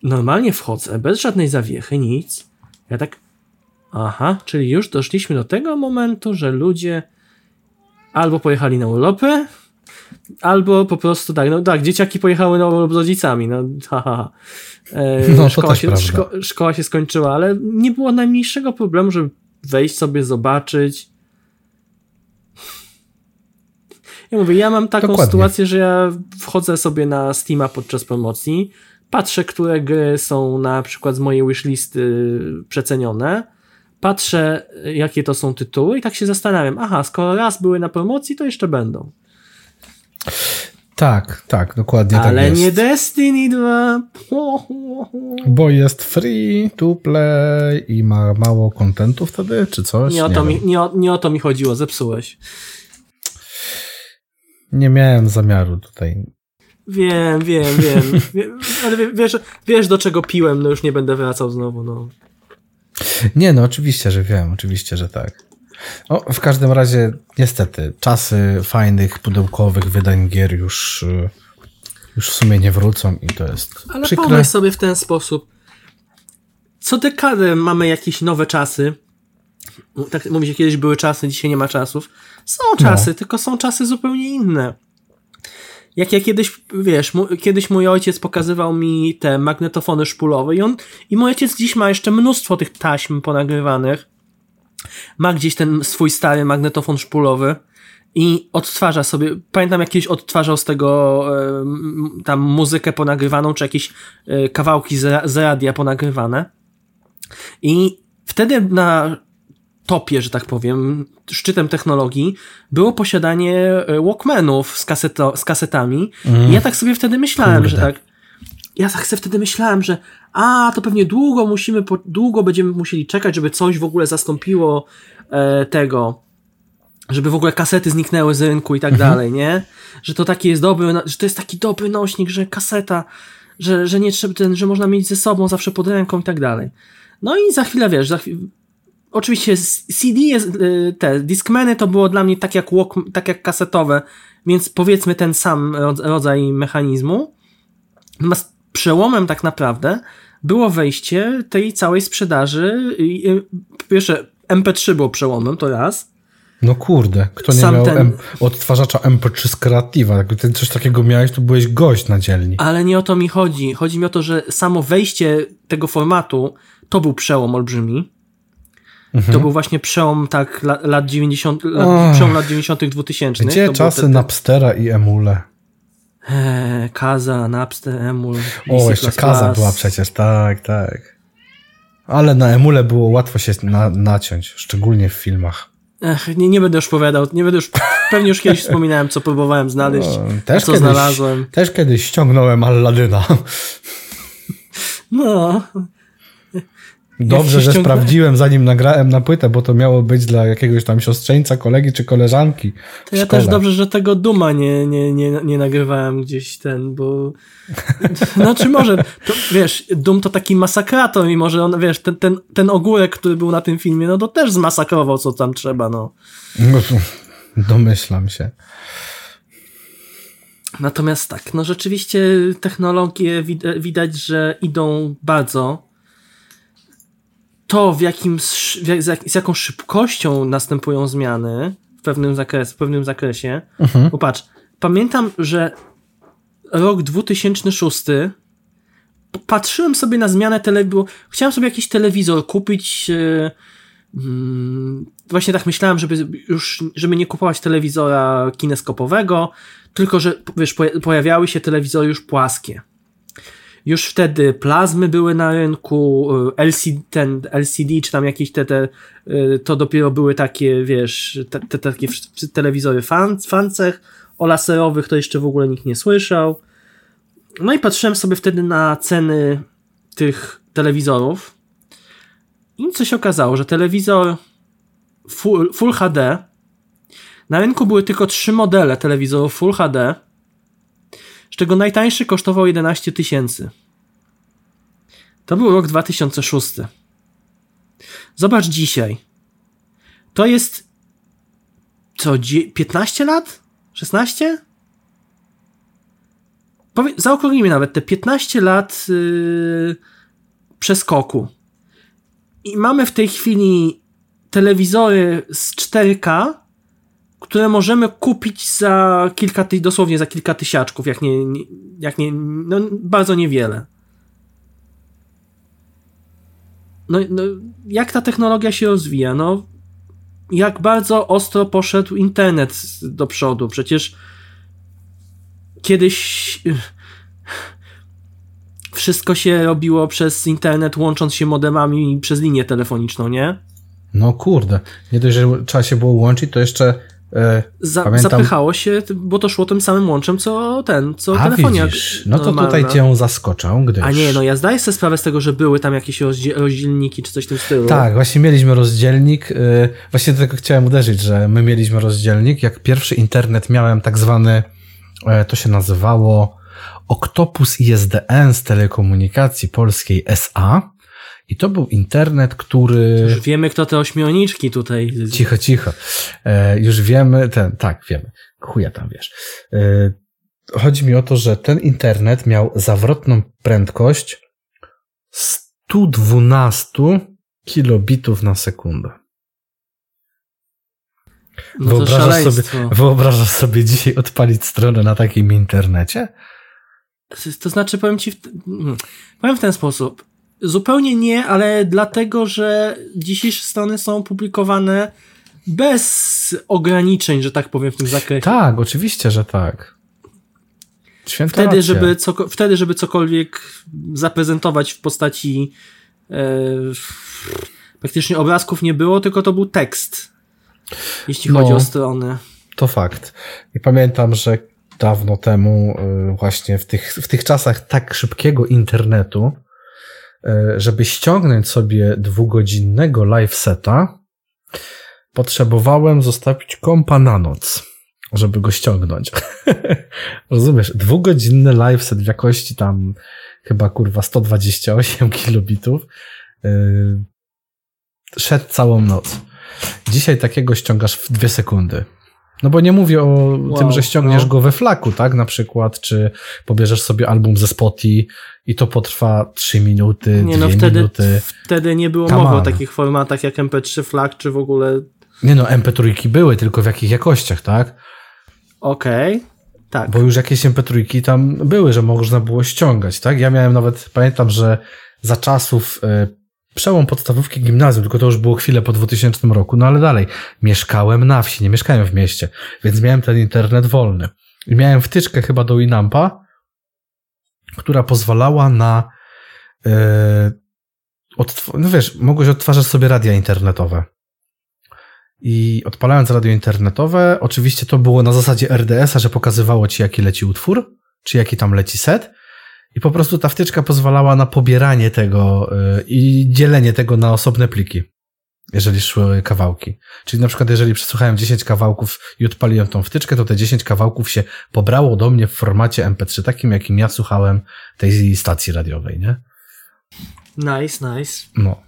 Normalnie wchodzę, bez żadnej zawiechy, nic. Ja tak, aha, czyli już doszliśmy do tego momentu, że ludzie albo pojechali na urlopy, albo po prostu tak, no tak, dzieciaki pojechały na urlop z rodzicami, no ha, ha. E, No, szkoła, się, szko, szkoła się skończyła, ale nie było najmniejszego problemu, żeby wejść sobie, zobaczyć. Ja mówię, ja mam taką Dokładnie. sytuację, że ja wchodzę sobie na Steama podczas promocji, patrzę, które gry są na przykład z mojej wishlisty przecenione, patrzę, jakie to są tytuły i tak się zastanawiam, aha, skoro raz były na promocji, to jeszcze będą. Tak, tak, dokładnie Ale tak jest. nie Destiny 2. Bo jest free to play i ma mało kontentu wtedy, czy coś? Nie o, to mi, nie, o, nie o to mi chodziło, zepsułeś. Nie miałem zamiaru tutaj. Wiem, wiem, wiem. Wie- Ale wie- wiesz, wiesz, do czego piłem, no już nie będę wracał znowu, no. Nie, no oczywiście, że wiem, oczywiście, że tak. O, w każdym razie, niestety, czasy fajnych, pudełkowych wydań gier już, y, już w sumie nie wrócą i to jest Ale przykre. pomyśl sobie w ten sposób. Co dekadę mamy jakieś nowe czasy. Tak mówi się, kiedyś były czasy, dzisiaj nie ma czasów. Są czasy, tylko są czasy zupełnie inne. Jak ja kiedyś, wiesz, mu, kiedyś mój ojciec pokazywał mi te magnetofony szpulowe i on, i mój ojciec dziś ma jeszcze mnóstwo tych taśm ponagrywanych. Ma gdzieś ten swój stary magnetofon szpulowy i odtwarza sobie, pamiętam jak kiedyś odtwarzał z tego m, tam muzykę ponagrywaną, czy jakieś e, kawałki z, z radia ponagrywane. I wtedy na topie, że tak powiem, szczytem technologii było posiadanie e, Walkmanów z, kaseto, z kasetami. I ja tak sobie wtedy myślałem, że Kurde. tak. Ja tak sobie wtedy myślałem, że a, to pewnie długo musimy, długo będziemy musieli czekać, żeby coś w ogóle zastąpiło e, tego, żeby w ogóle kasety zniknęły z rynku i tak dalej, nie? Że to taki jest dobry, że to jest taki dobry nośnik, że kaseta, że, że nie trzeba, że można mieć ze sobą zawsze pod ręką i tak dalej. No i za chwilę, wiesz, za chwilę, oczywiście CD jest, y, te Discmany to było dla mnie tak jak, walk, tak jak kasetowe, więc powiedzmy ten sam rodz- rodzaj mechanizmu. Natomiast przełomem tak naprawdę było wejście tej całej sprzedaży. pierwsze, MP3 było przełomem, to raz. No kurde, kto nie Sam miał ten- M- odtwarzacza MP3 z Creativa, jakby ty coś takiego miałeś, to byłeś gość na dzielni. Ale nie o to mi chodzi. Chodzi mi o to, że samo wejście tego formatu to był przełom olbrzymi. To był właśnie przełom tak la, lat 90, lat, przełom lat 90 2000. Gdzie to czasy te- te- Napstera i Emule? Eee, Kaza, Napster, Emul. O, jeszcze Kaza była przecież, tak, tak. Ale na Emule było łatwo się na, naciąć, szczególnie w filmach. Ech, nie, nie będę już powiadał, nie będę już, pewnie już kiedyś wspominałem, co próbowałem znaleźć, No, też, co kiedyś, znalazłem. też kiedyś ściągnąłem Alladyna. No, Dobrze, że sprawdziłem, zanim nagrałem na płytę, bo to miało być dla jakiegoś tam siostrzeńca, kolegi czy koleżanki. to ja też dobrze, że tego Duma nie, nie, nie, nie nagrywałem gdzieś ten, bo znaczy może, to, wiesz, Dum to taki masakrator i może on, wiesz, ten, ten, ten ogórek, który był na tym filmie, no to też zmasakrował co tam trzeba, no. Domyślam się. Natomiast tak, no rzeczywiście technologie wid- widać, że idą bardzo. To, w jakim, z, jak, z jaką szybkością następują zmiany w pewnym, zakres, w pewnym zakresie. Mhm. Bo patrz, pamiętam, że rok 2006 p- patrzyłem sobie na zmianę telewizora, chciałem sobie jakiś telewizor kupić. mm, właśnie tak myślałem, żeby już, żeby nie kupować telewizora kineskopowego, tylko że, wiesz, poja- pojawiały się telewizory już płaskie. Już wtedy plazmy były na rynku, y, LCD, ten LCD, czy tam jakieś te, te y, to dopiero były takie, wiesz, te, te takie telewizory fan, fancech, o laserowych to jeszcze w ogóle nikt nie słyszał. No i patrzyłem sobie wtedy na ceny tych telewizorów i coś się okazało, że telewizor Full, Full HD na rynku były tylko trzy modele telewizorów Full HD, z czego najtańszy kosztował 11 tysięcy. To był rok 2006. Zobacz dzisiaj. To jest co, 15 lat? 16? Powie, zaokrąglimy nawet te 15 lat yy, przeskoku. I mamy w tej chwili telewizory z 4K, które możemy kupić za kilka, ty, dosłownie za kilka tysiaczków, jak nie, jak nie, no bardzo niewiele. No, no, jak ta technologia się rozwija? No, jak bardzo ostro poszedł internet do przodu. Przecież kiedyś wszystko się robiło przez internet, łącząc się modemami przez linię telefoniczną, nie? No kurde, nie dość, że trzeba się było łączyć, to jeszcze Za, pamiętam... Zapychało się, bo to szło tym samym łączem, co ten, co A, telefonia. Widzisz, no to normalna. tutaj cię zaskoczę, gdyż... A nie, no ja zdaję sobie sprawę z tego, że były tam jakieś rozdzielniki czy coś w tym stylu. Tak, właśnie mieliśmy rozdzielnik, yy, właśnie do tego chciałem uderzyć, że my mieliśmy rozdzielnik, jak pierwszy internet miałem tak zwany, yy, to się nazywało Octopus ISDN z Telekomunikacji Polskiej SA, i to był internet, który. Już wiemy, kto te ośmiorniczki tutaj. Cicho, cicho. E, już wiemy, ten, tak, wiemy. Chuja tam wiesz. E, chodzi mi o to, że ten internet miał zawrotną prędkość 112 kilobitów na sekundę. No wyobrażasz, sobie, wyobrażasz sobie dzisiaj odpalić stronę na takim internecie? To znaczy, powiem ci, w, powiem w ten sposób. Zupełnie nie, ale dlatego, że dzisiejsze strony są publikowane bez ograniczeń, że tak powiem, w tym zakresie. Tak, oczywiście, że tak. Święta wtedy, żeby co, wtedy, żeby cokolwiek zaprezentować w postaci e, praktycznie obrazków nie było, tylko to był tekst, jeśli no, chodzi o strony. To fakt. I pamiętam, że dawno temu, e, właśnie w tych, w tych czasach tak szybkiego internetu, żeby ściągnąć sobie dwugodzinnego live seta, potrzebowałem zostawić kompa na noc, żeby go ściągnąć. Rozumiesz? Dwugodzinny live set w jakości tam chyba kurwa 128 kilobitów yy, szedł całą noc. Dzisiaj takiego ściągasz w dwie sekundy. No bo nie mówię o wow, tym, że ściągniesz no. go we flaku, tak? Na przykład, czy pobierzesz sobie album ze Spotify i to potrwa 3 minuty, nie, 2 no wtedy, minuty. Wtedy nie było mowy o takich formatach jak MP3 flag, czy w ogóle. Nie no, MP3 były, tylko w jakich jakościach, tak? Okej. Okay. Tak. Bo już jakieś MP3 tam były, że można było ściągać, tak? Ja miałem nawet, pamiętam, że za czasów y, przełom podstawówki gimnazjum, tylko to już było chwilę po 2000 roku, no ale dalej, mieszkałem na wsi, nie mieszkałem w mieście, więc miałem ten internet wolny. I miałem wtyczkę chyba do Winampa, która pozwalała na yy, no wiesz, mogłeś odtwarzać sobie radia internetowe. I odpalając radio internetowe, oczywiście to było na zasadzie RDS-a, że pokazywało ci, jaki leci utwór, czy jaki tam leci set, i po prostu ta wtyczka pozwalała na pobieranie tego y, i dzielenie tego na osobne pliki, jeżeli szły kawałki. Czyli na przykład, jeżeli przesłuchałem 10 kawałków i odpaliłem tą wtyczkę, to te 10 kawałków się pobrało do mnie w formacie MP3, takim jakim ja słuchałem tej stacji radiowej, nie? Nice, nice. No.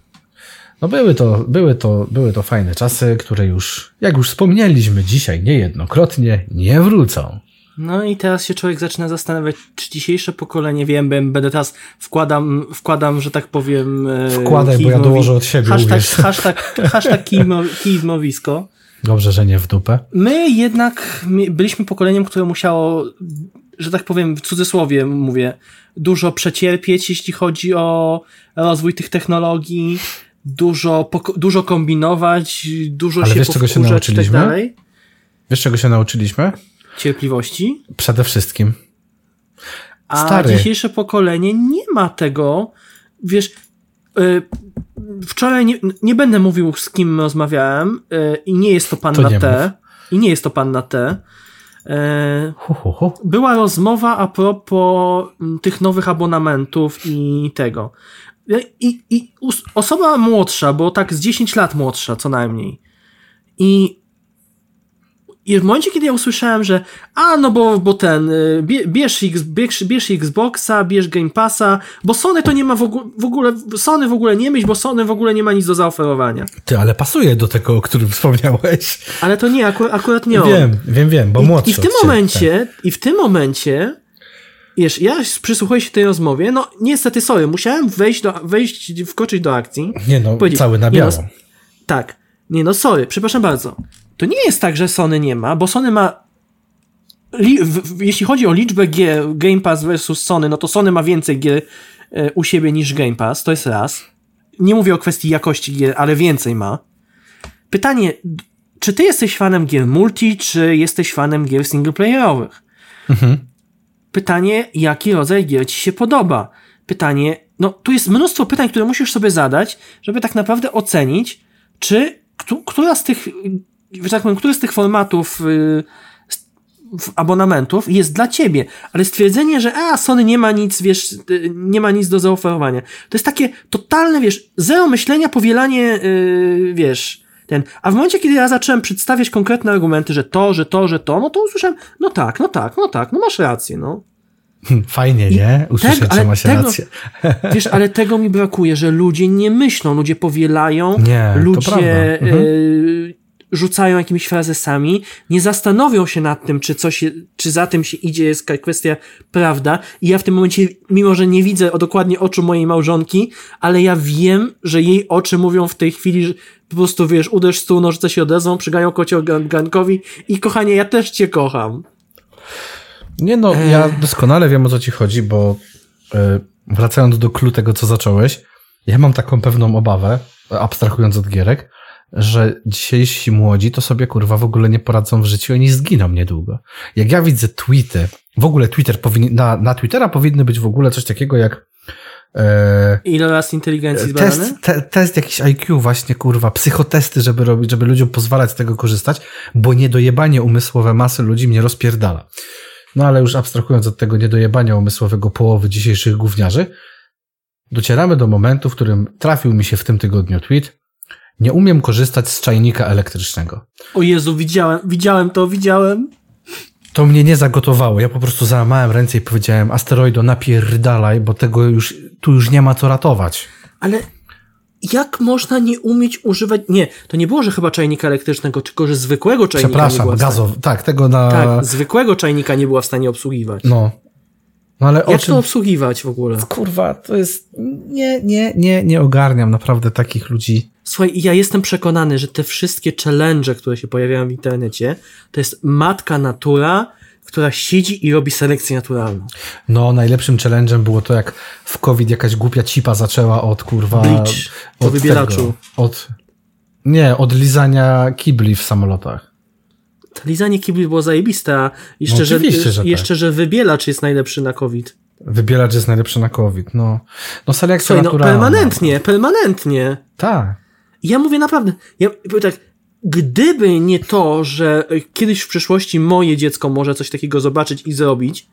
No były to, były to, były to fajne czasy, które już, jak już wspomnieliśmy dzisiaj niejednokrotnie, nie wrócą. No i teraz się człowiek zaczyna zastanawiać, czy dzisiejsze pokolenie, wiem, będę teraz wkładam, wkładam, że tak powiem... E, Wkładaj, bo ja dołożę od siebie, Hashtag, hashtag, hashtag kijmowisko. Dobrze, że nie w dupę. My jednak byliśmy pokoleniem, które musiało, że tak powiem, w cudzysłowie mówię, dużo przecierpieć, jeśli chodzi o rozwój tych technologii, dużo, dużo kombinować, dużo Ale się wiesz, czego się tak nauczyliśmy? Tak wiesz, czego się nauczyliśmy? Cierpliwości? Przede wszystkim. A Stary. dzisiejsze pokolenie nie ma tego. Wiesz, yy, wczoraj nie, nie, będę mówił z kim rozmawiałem yy, i nie jest to pan to na T. I nie jest to pan na T, E, była rozmowa a propos tych nowych abonamentów i tego. I, i osoba młodsza, bo tak z 10 lat młodsza co najmniej. I, I w momencie, kiedy ja usłyszałem, że a no bo, bo ten, y, bie- bierz, X, bierz, bierz Xboxa, bierz Game Passa, bo Sony to nie ma w, ogó- w ogóle, Sony w ogóle nie myśl, bo Sony w ogóle nie ma nic do zaoferowania. Ty, ale pasuje do tego, o którym wspomniałeś. Ale to nie, akurat, akurat nie on. Wiem, wiem, wiem, bo I, młodszy I w tym momencie, i w tym momencie, wiesz, ja przysłuchuję się tej rozmowie, no niestety, sorry, musiałem wejść, do, wejść wkoczyć do akcji. Tak. Nie no, cały na no, biało. Tak. Nie no, sorry, przepraszam bardzo. To nie jest tak, że Sony nie ma, bo Sony ma jeśli chodzi o liczbę gier Game Pass versus Sony, no to Sony ma więcej gier e, u siebie niż Game Pass, to jest raz. Nie mówię o kwestii jakości gier, ale więcej ma. Pytanie, czy ty jesteś fanem gier multi, czy jesteś fanem gier singleplayerowych? Mhm. Pytanie, jaki rodzaj gier ci się podoba? Pytanie, no tu jest mnóstwo pytań, które musisz sobie zadać, żeby tak naprawdę ocenić, czy któ- która z tych, że tak powiem, który z tych formatów y, w- abonamentów jest dla ciebie, ale stwierdzenie, że a, Sony nie ma nic, wiesz, y, nie ma nic do zaoferowania. To jest takie totalne, wiesz, zero myślenia, powielanie, y, wiesz, ten. A w momencie, kiedy ja zacząłem przedstawiać konkretne argumenty, że to, że to, że to, no to usłyszałem, no tak, no tak, no tak, no masz rację, no. Fajnie, nie? Usłyszeć, tego- że masz tego- rację. Wiesz, ale tego mi brakuje, że ludzie nie myślą, ludzie powielają, Nie, to ludzie prawda. Mhm. y, rzucają jakimiś frazesami, nie zastanowią się nad tym, czy coś, czy za tym się idzie, jest kwestia prawda. I ja w tym momencie, mimo że nie widzę dokładnie oczu mojej małżonki, ale ja wiem, że jej oczy mówią w tej chwili, że po prostu wiesz, uderz stół, nożyce się odezwą, przygają kocio gan- gankowi i kochanie, ja też cię kocham. Nie no, ja doskonale wiem o co ci chodzi, bo e, wracając do klu tego, co zacząłeś, ja mam taką pewną obawę, abstrahując od gierek, że dzisiejsi młodzi to sobie kurwa w ogóle nie poradzą w życiu, oni zginą niedługo. Jak ja widzę tweety, w ogóle Twitter powinien, na, na Twittera powinny być w ogóle coś takiego jak e, Ile raz inteligencji zbadany? test, te, test jakiś IQ właśnie, kurwa, psychotesty, żeby robić, żeby ludziom pozwalać z tego korzystać, bo niedojebanie umysłowe masy ludzi mnie rozpierdala. No ale już abstrahując od tego niedojebania umysłowego połowy dzisiejszych gówniarzy, docieramy do momentu, w którym trafił mi się w tym tygodniu tweet, nie umiem korzystać z czajnika elektrycznego. O Jezu, widziałem, widziałem to, widziałem. To mnie nie zagotowało. Ja po prostu załamałem ręce i powiedziałem, asteroido, napierdalaj, bo tego już, tu już nie ma co ratować. Ale jak można nie umieć używać... Nie, to nie było, że chyba czajnika elektrycznego, tylko że zwykłego czajnika nie Przepraszam, była w stanie... gazowy. Tak, tego na... Tak, zwykłego czajnika nie była w stanie obsługiwać. No. No ale Jak czym... to obsługiwać w ogóle? Kurwa, to jest... Nie, nie, nie, nie ogarniam naprawdę takich ludzi. Słuchaj, ja jestem przekonany, że te wszystkie challenge, które się pojawiają w internecie, to jest matka natura, która siedzi i robi selekcję naturalną. No, najlepszym challenge'em było to, jak w COVID jakaś głupia cipa zaczęła od kurwa... Bleach, od wybielaczu. Tego, od... Nie, od lizania kibli w samolotach. To lizanie kibli było zajebiste, a No jeszcze, że, oczywiście, że tak. jeszcze że wybielacz jest najlepszy na COVID. Wybielacz jest najlepszy na COVID, no. No selekcja Słuchaj, no permanentnie, permanentnie. Tak. Ja mówię naprawdę, ja powiem tak, gdyby nie to, że kiedyś w przyszłości moje dziecko może coś takiego zobaczyć i zrobić,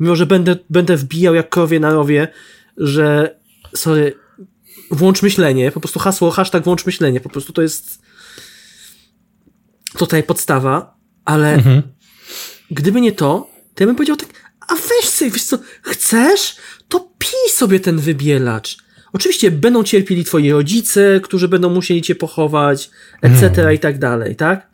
mimo że będę, będę wbijał jak krowie na rowie, że sorry, włącz myślenie, po prostu hasło, hashtag włącz myślenie, po prostu to jest tutaj podstawa, ale Mhm. gdyby nie to, to ja bym powiedział tak, a weź sobie, wiesz co, chcesz, to pij sobie ten wybielacz. Oczywiście będą cierpieli twoi rodzice, którzy będą musieli cię pochować, etc. i tak dalej, tak?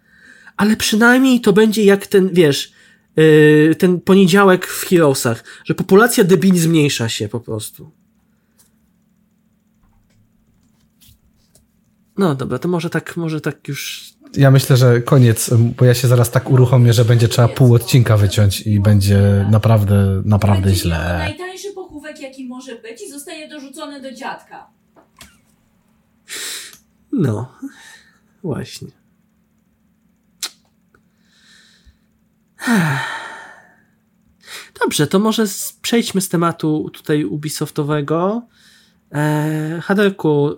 Ale przynajmniej to będzie jak ten, wiesz, yy, ten poniedziałek w Heroesach, że populacja debili zmniejsza się po prostu. No dobra, to może tak, może tak już Ja myślę, że koniec, bo ja się zaraz tak uruchomię, że będzie trzeba pół odcinka wyciąć i będzie naprawdę, naprawdę Będzie miał źle. najtańszy pochówek, jaki może być i zostaje dorzucony do dziadka. No, właśnie. Dobrze, to może z, przejdźmy z tematu tutaj Ubisoftowego. E, Haderku,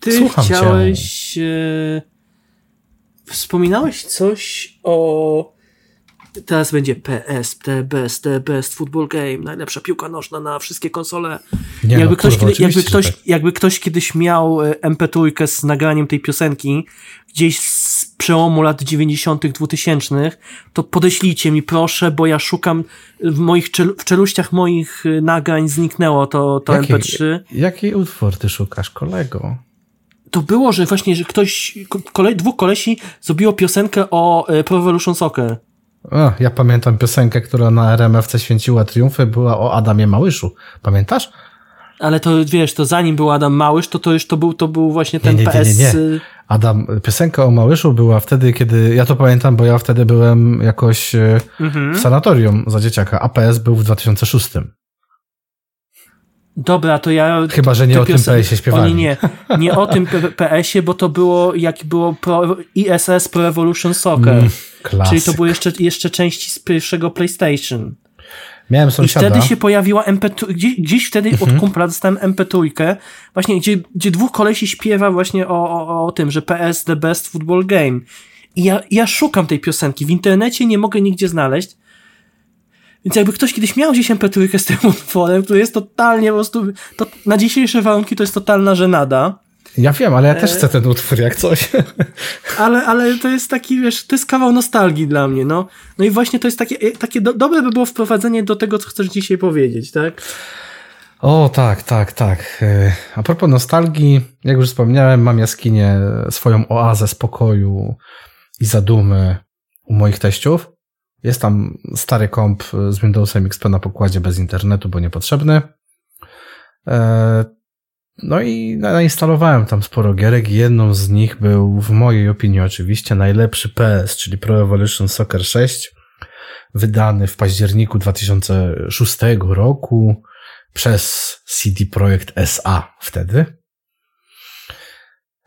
ty Słucham cię. chciałeś. E, wspominałeś coś o teraz będzie PS, the best, the best football game, najlepsza piłka nożna na wszystkie konsole. Nie jakby, no, ktoś, kurwa, kiedy, jakby, ktoś, tak. jakby ktoś kiedyś miał e, MP3 z nagraniem tej piosenki gdzieś z przełomu lat 90., 2000, to podeślijcie mi proszę, bo ja szukam w moich czelu, w czeluściach moich e, nagrań zniknęło to, to Jaki- MP3. Jaki utwór ty szukasz, kolego? To było, że właśnie, że ktoś, ko- kolej, dwóch kolesi zrobiło piosenkę o e, Pro Evolution Soccer. O, ja pamiętam piosenkę, która na RMFC święciła triumfy, była o Adamie Małyszu. Pamiętasz? Ale to wiesz, to zanim był Adam Małysz, to to już to był, to był właśnie ten nie, nie, nie, PS. nie. y, Adam, piosenka o Małyszu była wtedy, kiedy, ja to pamiętam, bo ja wtedy byłem jakoś e, Mhm. w sanatorium za dzieciaka, a PS był w 2006. Dobra, to ja. Chyba, że nie o tym piosen- PS-ie śpiewali. O, nie, nie, nie o tym PS-ie, bo to było, jak było Pro, ISS Pro Evolution Soccer. Mm. Czyli to były jeszcze, jeszcze części z pierwszego PlayStation. Miałem I sąsiada. wtedy się pojawiła MP3, gdzieś, gdzieś wtedy Mhm. od kumpla dostałem MP3, właśnie gdzie, gdzie dwóch kolesi śpiewa właśnie o, o, o tym, że PS the best football game. I ja, ja szukam tej piosenki. W internecie nie mogę nigdzie znaleźć. Więc jakby ktoś kiedyś miał gdzieś MP3 z tym utworem, to jest totalnie po prostu, to na dzisiejsze warunki to jest totalna żenada. Ja wiem, ale ja też E, chcę ten utwór jak coś. Ale, ale to jest taki, wiesz, to jest kawał nostalgii dla mnie, no. No i właśnie to jest takie, takie do, dobre by było wprowadzenie do tego, co chcesz dzisiaj powiedzieć, tak? O, tak, tak, tak. E, A propos nostalgii, jak już wspomniałem, mam jaskinię, swoją oazę spokoju i zadumy u moich teściów. Jest tam stary komp z Windowsem XP na pokładzie bez internetu, bo niepotrzebny. E, No i nainstalowałem tam sporo gierek jedną z nich był, w mojej opinii oczywiście, najlepszy PS, czyli Pro Evolution Soccer 6, wydany w październiku 2006 roku przez CD Projekt SA wtedy.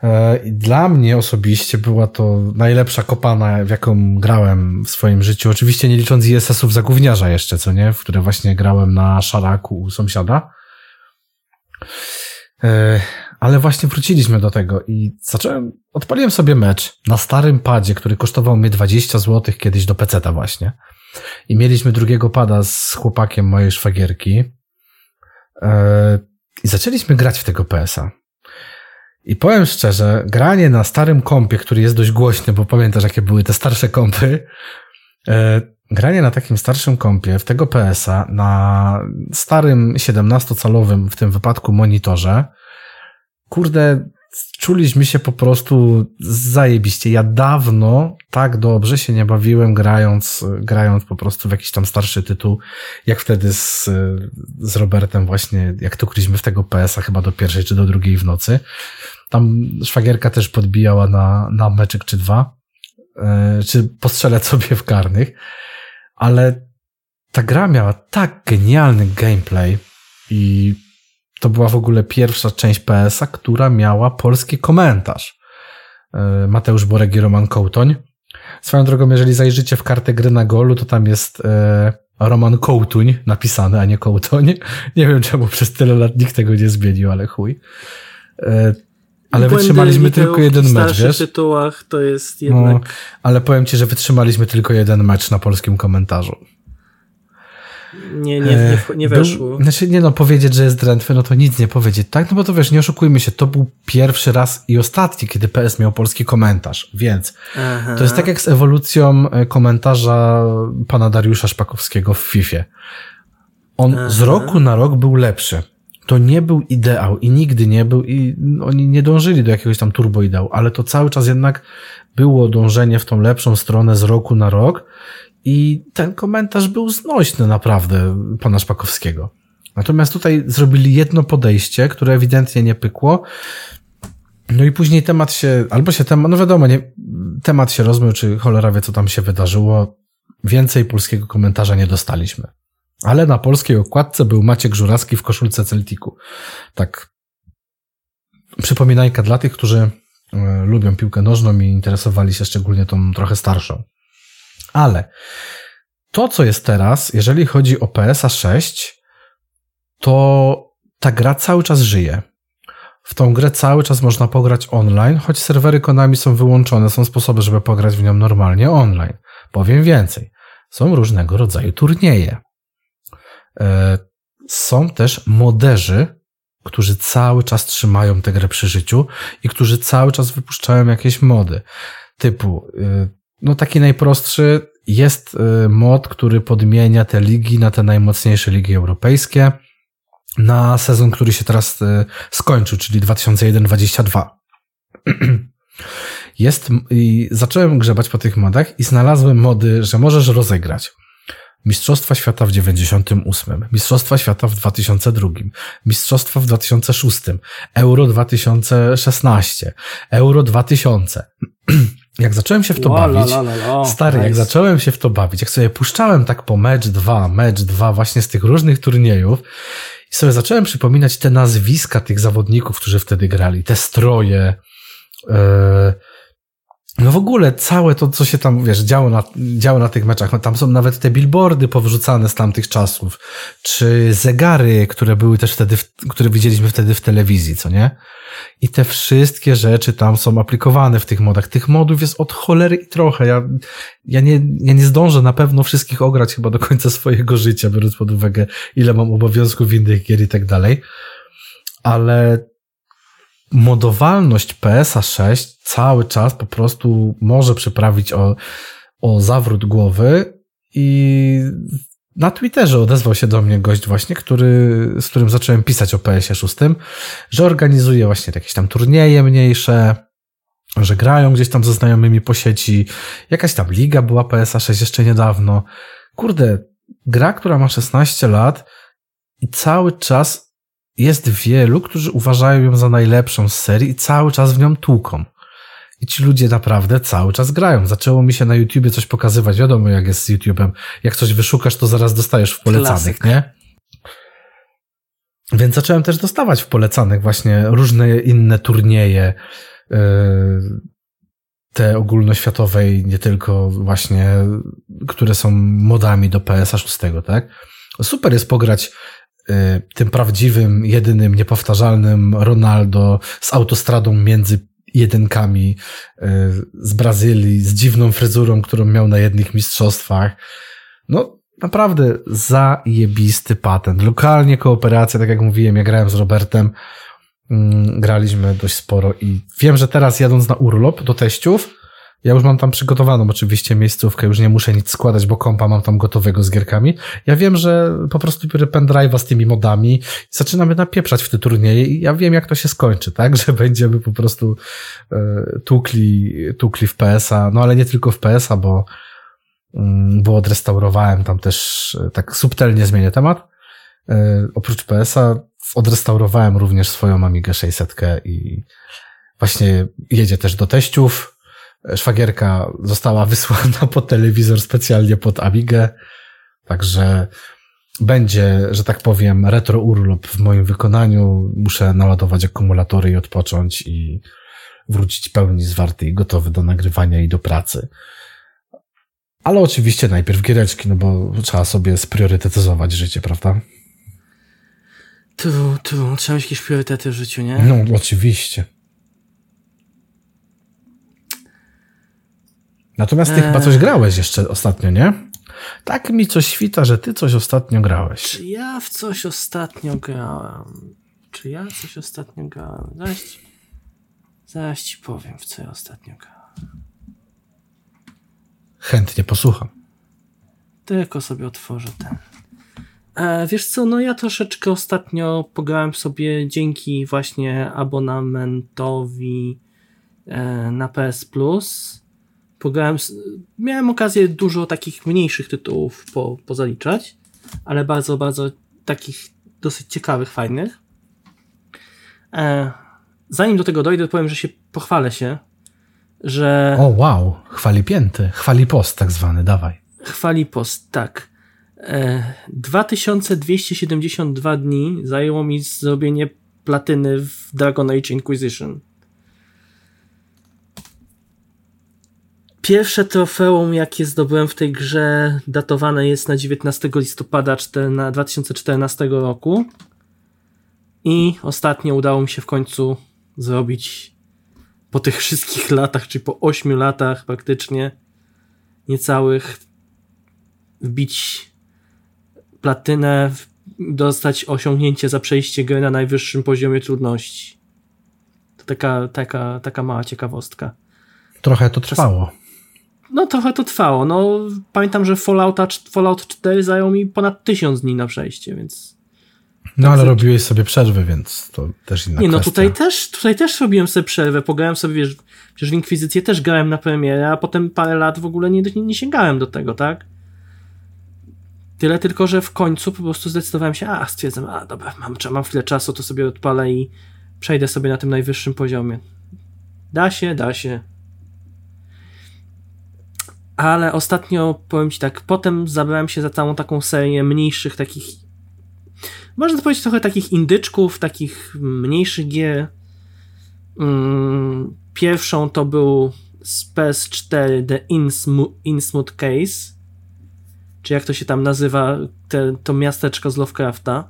E, dla mnie osobiście była to najlepsza kopana, w jaką grałem w swoim życiu. Oczywiście nie licząc ISS-ów za gówniarza jeszcze, co nie? W które właśnie grałem na szaraku u sąsiada. E, Ale właśnie wróciliśmy do tego i zacząłem, odpaliłem sobie mecz na starym padzie, który kosztował mnie 20 zł kiedyś do peceta właśnie. I mieliśmy drugiego pada z chłopakiem mojej szwagierki. E, I zaczęliśmy grać w tego PS-a. I powiem szczerze, granie na starym kompie, który jest dość głośny, bo pamiętasz, jakie były te starsze kompy, e, granie na takim starszym kompie, w tego PS-a, na starym 17-calowym w tym wypadku monitorze, kurde, czuliśmy się po prostu zajebiście. Ja dawno tak dobrze się nie bawiłem grając, grając po prostu w jakiś tam starszy tytuł, jak wtedy z, z Robertem właśnie, jak to kryliśmy w tego PS-a chyba do pierwszej czy do drugiej w nocy. Tam szwagierka też podbijała na, na meczek czy dwa, yy, czy postrzelać sobie w karnych, ale ta gra miała tak genialny gameplay i to była w ogóle pierwsza część PS-a, która miała polski komentarz. Yy, Mateusz Borek i Roman Kołtoń. Swoją drogą, jeżeli zajrzycie w kartę gry na golu, to tam jest e, Roman Kołtuń napisany, a nie Kołtoń. Nie wiem czemu przez tyle lat nikt tego nie zmienił, ale chuj. Ale Błędy wytrzymaliśmy tylko w jeden mecz, starszych wiesz? tytułach to jest No, jednak... ale powiem ci, że wytrzymaliśmy tylko jeden mecz na polskim komentarzu. Nie, nie, nie, nie Był- weszło. Znaczy, nie no, powiedzieć, że jest drętwy, no to nic nie powiedzieć, tak? No bo to wiesz, nie oszukujmy się, to był pierwszy raz i ostatni, kiedy PS miał polski komentarz, więc Aha. to jest tak jak z ewolucją e, komentarza pana Dariusza Szpakowskiego w FIFA. On Aha. z roku na rok był lepszy. To nie był ideał i nigdy nie był i oni nie dążyli do jakiegoś tam turbo ideału, ale to cały czas jednak było dążenie w tą lepszą stronę z roku na rok i ten komentarz był znośny naprawdę pana Szpakowskiego. Natomiast tutaj zrobili jedno podejście, które ewidentnie nie pykło. No i później temat się, albo się temat, no wiadomo, nie, temat się rozmył, czy cholera wie, co tam się wydarzyło. Więcej polskiego komentarza nie dostaliśmy. Ale na polskiej okładce był Maciek Żurawski w koszulce Celticu. Tak. Przypominajka dla tych, którzy e, lubią piłkę nożną i interesowali się szczególnie tą trochę starszą. Ale to, co jest teraz, jeżeli chodzi o PSA 6, to ta gra cały czas żyje. W tą grę cały czas można pograć online, choć serwery Konami są wyłączone, są sposoby, żeby pograć w nią normalnie online. Powiem więcej. są różnego rodzaju turnieje. E, są też moderzy, którzy cały czas trzymają tę grę przy życiu i którzy cały czas wypuszczają jakieś mody. Typu, y, no taki najprostszy jest y, mod, który podmienia te ligi na te najmocniejsze ligi europejskie na sezon, który się teraz y, skończył, czyli 2001-22. Jest, i zacząłem grzebać po tych modach i znalazłem mody, że możesz rozegrać Mistrzostwa Świata w 98, Mistrzostwa Świata w 2002, Mistrzostwa w 2006, Euro 2016, Euro 2000. Jak zacząłem się w to bawić, la, la, la, stary, nice. jak zacząłem się w to bawić, jak sobie puszczałem tak po mecz dwa, mecz dwa właśnie z tych różnych turniejów i sobie zacząłem przypominać te nazwiska tych zawodników, którzy wtedy grali, te stroje, yy, no w ogóle całe to, co się tam, wiesz, działo na, działo na tych meczach, no tam są nawet te billboardy powrzucane z tamtych czasów, czy zegary, które były też wtedy, które widzieliśmy wtedy w telewizji, co nie? I te wszystkie rzeczy tam są aplikowane w tych modach. Tych modów jest od cholery i trochę. Ja, ja, nie, ja nie zdążę na pewno wszystkich ograć chyba do końca swojego życia, biorąc pod uwagę, ile mam obowiązków innych gier i tak dalej. Ale modowalność PSA 6 cały czas po prostu może przyprawić o, o zawrót głowy i na Twitterze odezwał się do mnie gość właśnie, który, z którym zacząłem pisać o PS 6, że organizuje właśnie jakieś tam turnieje mniejsze, że grają gdzieś tam ze znajomymi po sieci, jakaś tam liga była PSA 6 jeszcze niedawno. Kurde, gra, która ma 16 lat i cały czas jest wielu, którzy uważają ją za najlepszą z serii i cały czas w nią tłuką. I ci ludzie naprawdę cały czas grają. Zaczęło mi się na YouTubie coś pokazywać. Wiadomo, jak jest z YouTube'em. Jak coś wyszukasz, to zaraz dostajesz w polecanych, Klasyk. nie? Więc zacząłem też dostawać w polecanych właśnie różne inne turnieje, yy, te ogólnoświatowej, nie tylko właśnie, które są modami do PSA 6, tak? Super jest pograć tym prawdziwym, jedynym, niepowtarzalnym Ronaldo z autostradą między jedynkami y, z Brazylii, z dziwną fryzurą, którą miał na jednych mistrzostwach. No, naprawdę zajebisty patent. Lokalnie kooperacja, tak jak mówiłem, ja grałem z Robertem, mm, graliśmy dość sporo i wiem, że teraz jadąc na urlop do teściów, ja już mam tam przygotowaną oczywiście miejscówkę, już nie muszę nic składać, bo kompa mam tam gotowego z gierkami. Ja wiem, że po prostu biorę pendrive'a z tymi modami i zaczynamy napieprzać w te turnieje i ja wiem, jak to się skończy, tak? Że będziemy po prostu e, tukli, tukli w PSA, no ale nie tylko w PSA, bo, mm, bo odrestaurowałem tam też, e, tak subtelnie zmienię temat. E, oprócz PSA odrestaurowałem również swoją Amigę 600 i właśnie jedzie też do teściów, Szwagierka została wysłana po telewizor specjalnie pod Amigę, także będzie, że tak powiem, retro urlop w moim wykonaniu. Muszę naładować akumulatory i odpocząć i wrócić pełni zwarty i gotowy do nagrywania i do pracy. Ale oczywiście najpierw giereczki, no bo trzeba sobie spriorytetyzować życie, prawda? Tu, tu, trzeba mieć jakieś priorytety w życiu, nie? No, oczywiście. Natomiast ty eee. chyba coś grałeś jeszcze ostatnio, nie? Tak mi coś świta, że ty coś ostatnio grałeś. Czy ja w coś ostatnio grałem? Czy ja coś ostatnio grałem? Zaraz ci, zaraz ci powiem, w co ja ostatnio grałem. Chętnie posłucham. Tylko sobie otworzę ten. E, wiesz co, no ja troszeczkę ostatnio pograłem sobie dzięki właśnie abonamentowi e, na PS Plus Pograłem, miałem okazję dużo takich mniejszych tytułów po, pozaliczać, ale bardzo, bardzo takich dosyć ciekawych, fajnych. E, zanim do tego dojdę, powiem, że się pochwalę się, że... O wow, chwali pięty, chwali post tak zwany, dawaj. Chwali post, tak. E, 2272 dni zajęło mi zrobienie platyny w Dragon Age Inquisition. Pierwsze trofeum, jakie zdobyłem w tej grze, datowane jest na 19 listopada 2014 roku. I ostatnio udało mi się w końcu zrobić po tych wszystkich latach, czy po 8 latach praktycznie, niecałych, wbić platynę, dostać osiągnięcie za przejście gry na najwyższym poziomie trudności. To taka, taka, taka mała ciekawostka. Trochę to trwało. No trochę to trwało. No, pamiętam, że Fallouta, Fallout 4 zajął mi ponad tysiąc dni na przejście, więc... No ale robiłeś sobie przerwy, więc to też inna Nie, no tutaj też, tutaj też robiłem sobie przerwę, pograłem sobie, wiesz, przecież w Inkwizycję też grałem na premierę, a potem parę lat w ogóle nie, nie, nie sięgałem do tego, tak? Tyle tylko, że w końcu po prostu zdecydowałem się, a stwierdzam, a dobra, mam, mam chwilę czasu, to sobie odpalę i przejdę sobie na tym najwyższym poziomie. Da się, da się. Ale ostatnio, powiem ci tak, potem zabrałem się za całą taką serię mniejszych takich można powiedzieć trochę takich indyczków, takich mniejszych gier. Mm, pierwszą to był z PS4 The Innsmouth, Innsmouth Case, czy jak to się tam nazywa, te, to miasteczko z Lovecrafta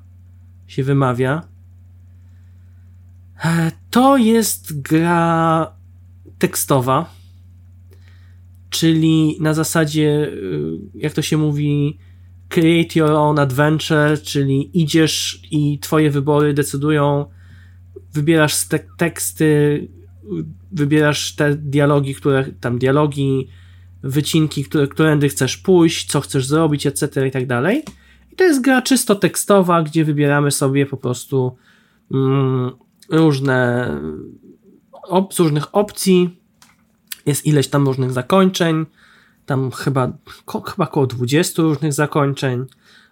się wymawia. E, To jest gra tekstowa, czyli na zasadzie, y, jak to się mówi, create your own adventure, czyli idziesz i twoje wybory decydują, wybierasz te teksty, wybierasz te dialogi, które tam dialogi, wycinki, które, którędy chcesz pójść, co chcesz zrobić, etc. i tak dalej. I to jest gra czysto tekstowa, gdzie wybieramy sobie po prostu mm, różne op, z różnych opcji, jest ileś tam różnych zakończeń, tam chyba, ko, chyba około 20 różnych zakończeń.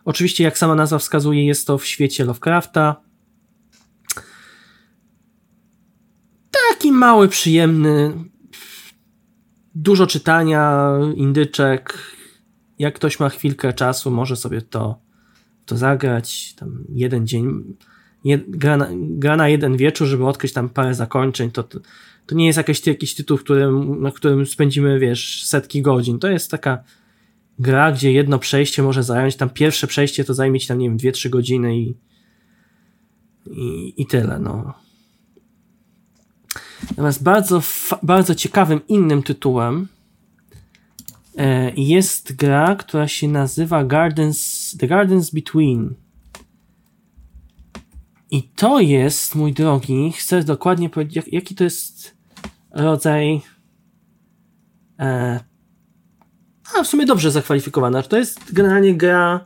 Oczywiście, jak sama nazwa wskazuje, jest to w świecie Lovecrafta. Taki mały, przyjemny, dużo czytania, indyczek. Jak ktoś ma chwilkę czasu, może sobie to, to zagrać. Tam jeden dzień, gra, na, gra na jeden wieczór, żeby odkryć tam parę zakończeń, to, to to nie jest jakiś, jakiś tytuł, którym, na którym spędzimy, wiesz, setki godzin. To jest taka gra, gdzie jedno przejście może zająć, tam pierwsze przejście to zajmie ci tam, nie wiem, 2-3 godziny i, i, i tyle, no. Natomiast bardzo, bardzo ciekawym innym tytułem e, jest gra, która się nazywa Gardens, The Gardens Between. I to jest, mój drogi, chcę dokładnie powiedzieć, jak, jaki to jest rodzaj. E, a w sumie dobrze zakwalifikowana. To jest generalnie gra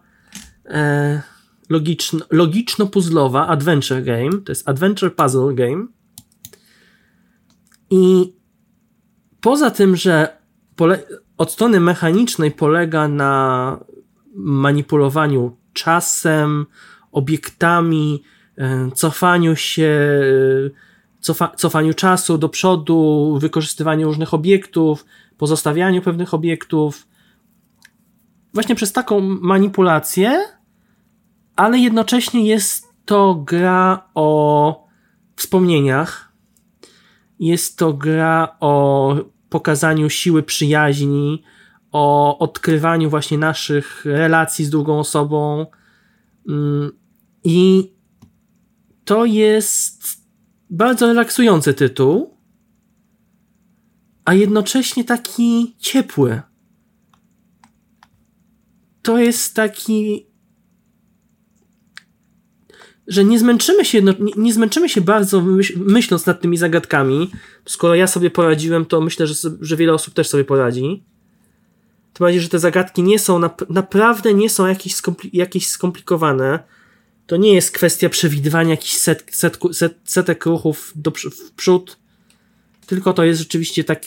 e, logiczno, logiczno-puzzlowa, adventure game. To jest adventure puzzle game. I poza tym, że pole, od strony mechanicznej polega na manipulowaniu czasem, obiektami, cofaniu się cofa, cofaniu czasu do przodu, wykorzystywaniu różnych obiektów, pozostawianiu pewnych obiektów. Właśnie przez taką manipulację, ale jednocześnie jest to gra o wspomnieniach. Jest to gra o pokazaniu siły przyjaźni, o odkrywaniu właśnie naszych relacji z drugą osobą. Mm, I to jest bardzo relaksujący tytuł, a jednocześnie taki ciepły. To jest taki. Że nie zmęczymy się, nie, zmęczymy się bardzo myśl, myśląc nad tymi zagadkami. Skoro ja sobie poradziłem, to myślę, że, że wiele osób też sobie poradzi. Tym bardziej, że te zagadki nie są, naprawdę nie są jakieś, skompli jakieś skomplikowane to nie jest kwestia przewidywania jakichś set, set, set, setek ruchów do, w przód, tylko to jest rzeczywiście tak.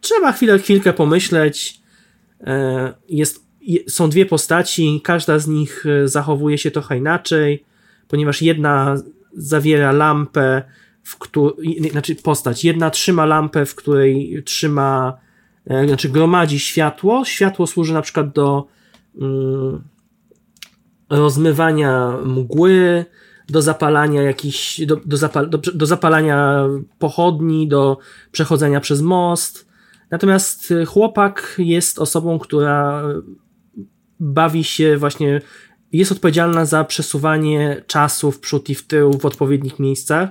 Trzeba chwilę, chwilkę pomyśleć. E, jest, są dwie postaci, każda z nich e, zachowuje się trochę inaczej, ponieważ jedna zawiera lampę, w której, znaczy postać, jedna trzyma lampę, w której trzyma, e, znaczy gromadzi światło. Światło służy na przykład do. Mm, rozmywania mgły, do zapalania jakichś, do, do, zapal, do, do zapalania pochodni, do przechodzenia przez most. Natomiast chłopak jest osobą, która bawi się właśnie, jest odpowiedzialna za przesuwanie czasu w przód i w tył w odpowiednich miejscach.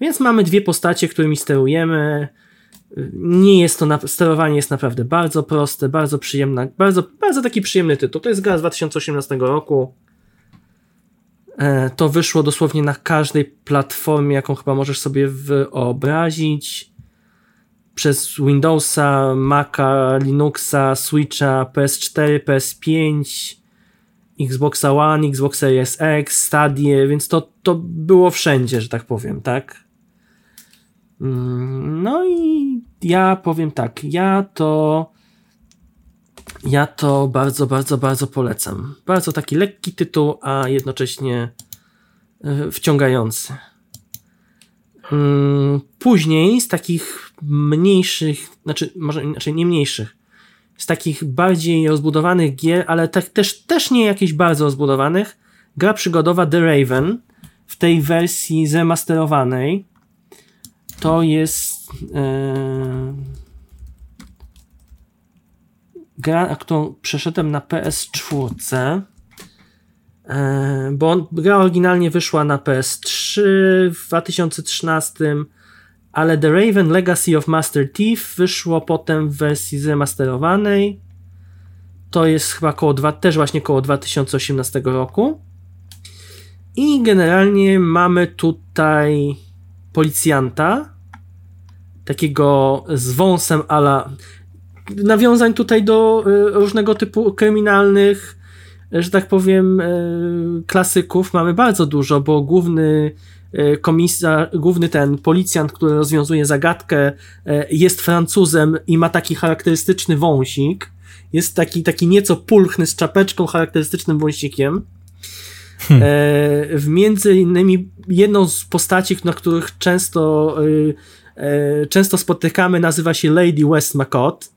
Więc mamy dwie postacie, którymi sterujemy. Nie jest to, na, sterowanie jest naprawdę bardzo proste, bardzo przyjemne, bardzo, bardzo taki przyjemny tytuł. To jest gra z 2018 roku. E, to wyszło dosłownie na każdej platformie, jaką chyba możesz sobie wyobrazić. Przez Windowsa, Maca, Linuxa, Switcha, PS4, PS5, Xboxa One, Xbox Series X, Stadia, więc to, to było wszędzie, że tak powiem, tak? Mm, no i ja powiem tak, ja to ja to bardzo, bardzo, bardzo polecam. Bardzo taki lekki tytuł, a jednocześnie e, wciągający. Mm, później z takich mniejszych, znaczy może inaczej nie mniejszych, z takich bardziej rozbudowanych gier, ale tak też, też nie jakichś bardzo rozbudowanych, gra przygodowa The Raven w tej wersji zremasterowanej. To jest yy, gra, którą przeszedłem na PS4, e, bo gra oryginalnie wyszła na PS3 w 2013, ale The Raven Legacy of Master Thief wyszło potem w wersji zremasterowanej. To jest chyba koło dwa, też właśnie koło 2018 roku. I generalnie mamy tutaj policjanta, takiego z wąsem ala nawiązań tutaj do y, różnego typu kryminalnych, że tak powiem, y, klasyków mamy bardzo dużo, bo główny y, komisarz, główny ten policjant, który rozwiązuje zagadkę, jest Francuzem i ma taki charakterystyczny wąsik. Jest taki, taki nieco pulchny z czapeczką, charakterystycznym wąsikiem. Hmm. W między innymi jedną z postaci, na których często, często spotykamy, nazywa się Lady Westmacott.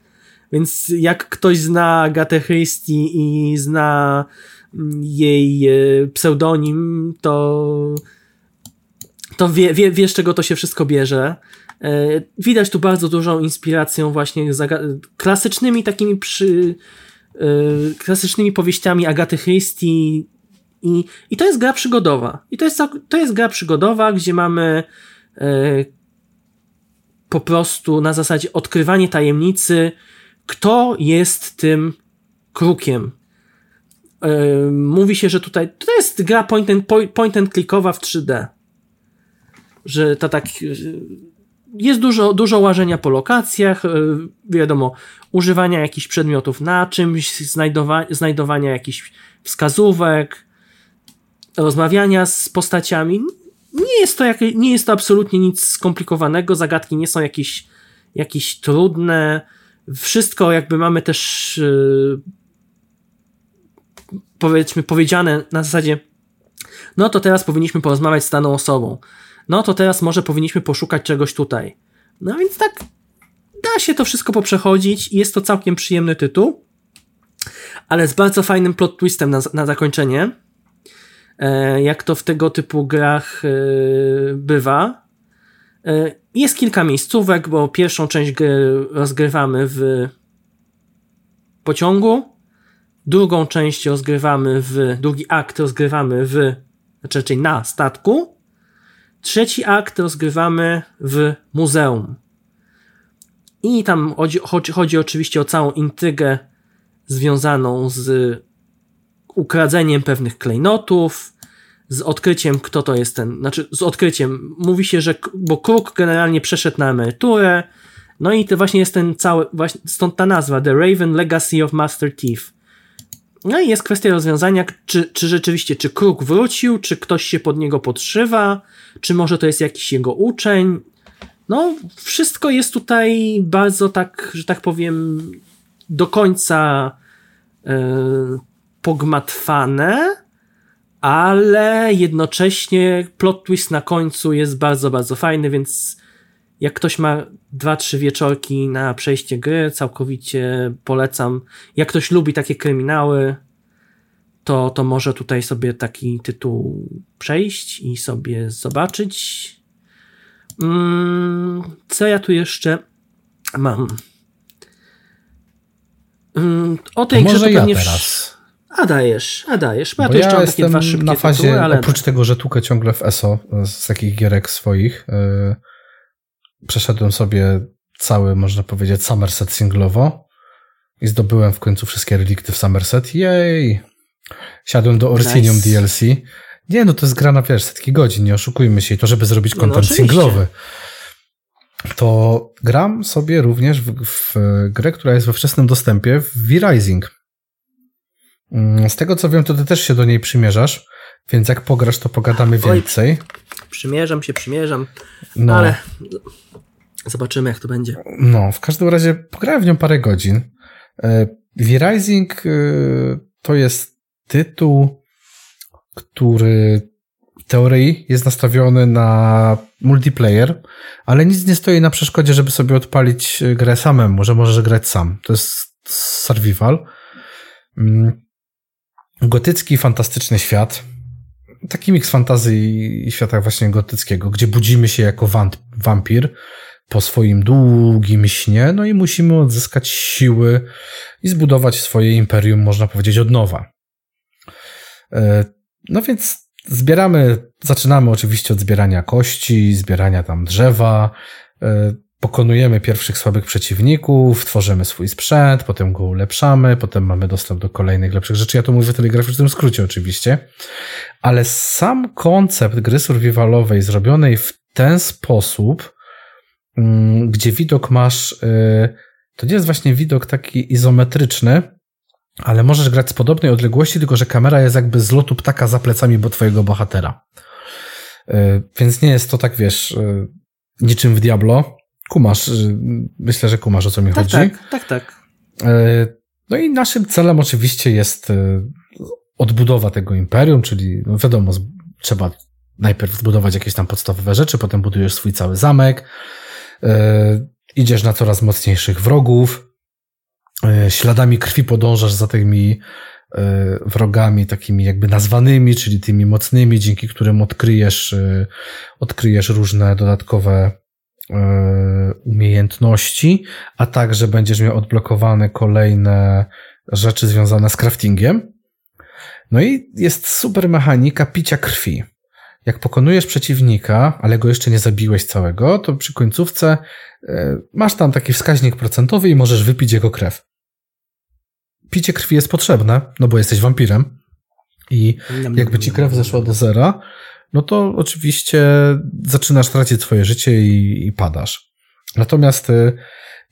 Więc jak ktoś zna Agatę Christie i zna mm, jej e, pseudonim, to, to wie, wie, wie, z czego to się wszystko bierze. E, widać tu bardzo dużą inspiracją właśnie klasycznymi takimi przy, e, klasycznymi powieściami Agaty Christie i, i to jest gra przygodowa. I to jest, to jest gra przygodowa, gdzie mamy po prostu na zasadzie odkrywanie tajemnicy, kto jest tym krukiem. Yy, mówi się, że tutaj to jest gra point and, point and clickowa w 3D. Że to tak yy, jest dużo, dużo łażenia po lokacjach, yy, wiadomo, używania jakichś przedmiotów na czymś, znajdowa znajdowania jakichś wskazówek, rozmawiania z postaciami. Nie jest to, jak, nie jest to absolutnie nic skomplikowanego, zagadki nie są jakieś, jakieś trudne, wszystko jakby mamy też yy, powiedzmy powiedziane na zasadzie no to teraz powinniśmy porozmawiać z daną osobą. No to teraz może powinniśmy poszukać czegoś tutaj. No więc tak da się to wszystko poprzechodzić i jest to całkiem przyjemny tytuł, ale z bardzo fajnym plot twistem na, na zakończenie. E, jak to w tego typu grach e, bywa. Jest kilka miejscówek, bo pierwszą część gry rozgrywamy w pociągu, drugą część rozgrywamy w, drugi akt rozgrywamy w, znaczy raczej na statku, trzeci akt rozgrywamy w muzeum. I tam chodzi, chodzi, chodzi oczywiście o całą intrygę związaną z ukradzeniem pewnych klejnotów, z odkryciem, kto to jest ten, znaczy z odkryciem, mówi się, że, bo Kruk generalnie przeszedł na emeryturę, no i to właśnie jest ten cały, właśnie stąd ta nazwa, The Raven Legacy of Master Thief. No i jest kwestia rozwiązania, czy, czy rzeczywiście, czy Kruk wrócił, czy ktoś się pod niego podszywa, czy może to jest jakiś jego uczeń. No, wszystko jest tutaj bardzo tak, że tak powiem, do końca yy, pogmatwane, ale jednocześnie plot twist na końcu jest bardzo, bardzo fajny, więc jak ktoś ma dwa, trzy wieczorki na przejście gry, całkowicie polecam. Jak ktoś lubi takie kryminały, to, to może tutaj sobie taki tytuł przejść i sobie zobaczyć. Mm, co ja tu jeszcze mam? Mm, o tej grze to ja pewnie teraz. A dajesz, a dajesz. Bo ja tu jeszcze ja szybkie na fazie, tytuły, ale oprócz tego, że tukę ciągle w ESO z takich gierek swoich, yy, przeszedłem sobie cały, można powiedzieć, Somerset singlowo i zdobyłem w końcu wszystkie relikty w Somerset. Jej! Siadłem do Orsinium Nice. DLC. Nie, no to jest gra na, wiesz, setki godzin, nie oszukujmy się. I to, żeby zrobić No, content oczywiście. singlowy. To gram sobie również w, w grę, która jest we wczesnym dostępie w V-Rising. Mm, Z tego co wiem, to ty też się do niej przymierzasz, więc jak pograsz, to pogadamy Oj. więcej. Przymierzam się, przymierzam, No, ale zobaczymy jak to będzie. no, w każdym razie pograłem w nią parę godzin. E, V-Rising e, to jest tytuł, który w teorii jest nastawiony na multiplayer, ale nic nie stoi na przeszkodzie, żeby sobie odpalić e, grę samemu, że możesz grać sam. To jest survival. Gotycki, fantastyczny świat. Taki miks fantazji i świata właśnie gotyckiego, gdzie budzimy się jako wamp- wampir po swoim długim śnie, no i musimy odzyskać siły i zbudować swoje imperium, można powiedzieć, od nowa. E, No więc zbieramy, zaczynamy oczywiście od zbierania kości, zbierania tam drzewa, e, pokonujemy pierwszych słabych przeciwników, tworzymy swój sprzęt, potem go ulepszamy, potem mamy dostęp do kolejnych lepszych rzeczy. Ja to mówię w telegraficznym skrócie oczywiście, ale sam koncept gry survivalowej zrobionej w ten sposób, mm, gdzie widok masz, y, to nie jest właśnie widok taki izometryczny, ale możesz grać z podobnej odległości, tylko że kamera jest jakby z lotu ptaka za plecami bo twojego bohatera. Y, Więc nie jest to tak, wiesz, y, niczym w Diablo. Kumasz, y, myślę, że kumasz o co mi Tak, chodzi. tak, tak, tak. E, No i naszym celem oczywiście jest e, odbudowa tego imperium, czyli no wiadomo, trzeba najpierw zbudować jakieś tam podstawowe rzeczy, potem budujesz swój cały zamek, e, idziesz na coraz mocniejszych wrogów, śladami krwi podążasz za tymi wrogami takimi jakby nazwanymi, czyli tymi mocnymi, dzięki którym odkryjesz, odkryjesz różne dodatkowe umiejętności, a także będziesz miał odblokowane kolejne rzeczy związane z craftingiem. No i jest super mechanika picia krwi. Jak pokonujesz przeciwnika, ale go jeszcze nie zabiłeś całego, to przy końcówce e, masz tam taki wskaźnik procentowy i możesz wypić jego krew. Picie krwi jest potrzebne, no bo jesteś wampirem i jakby ci krew zeszła do zera, no to oczywiście zaczynasz tracić swoje życie i, i padasz. Natomiast y,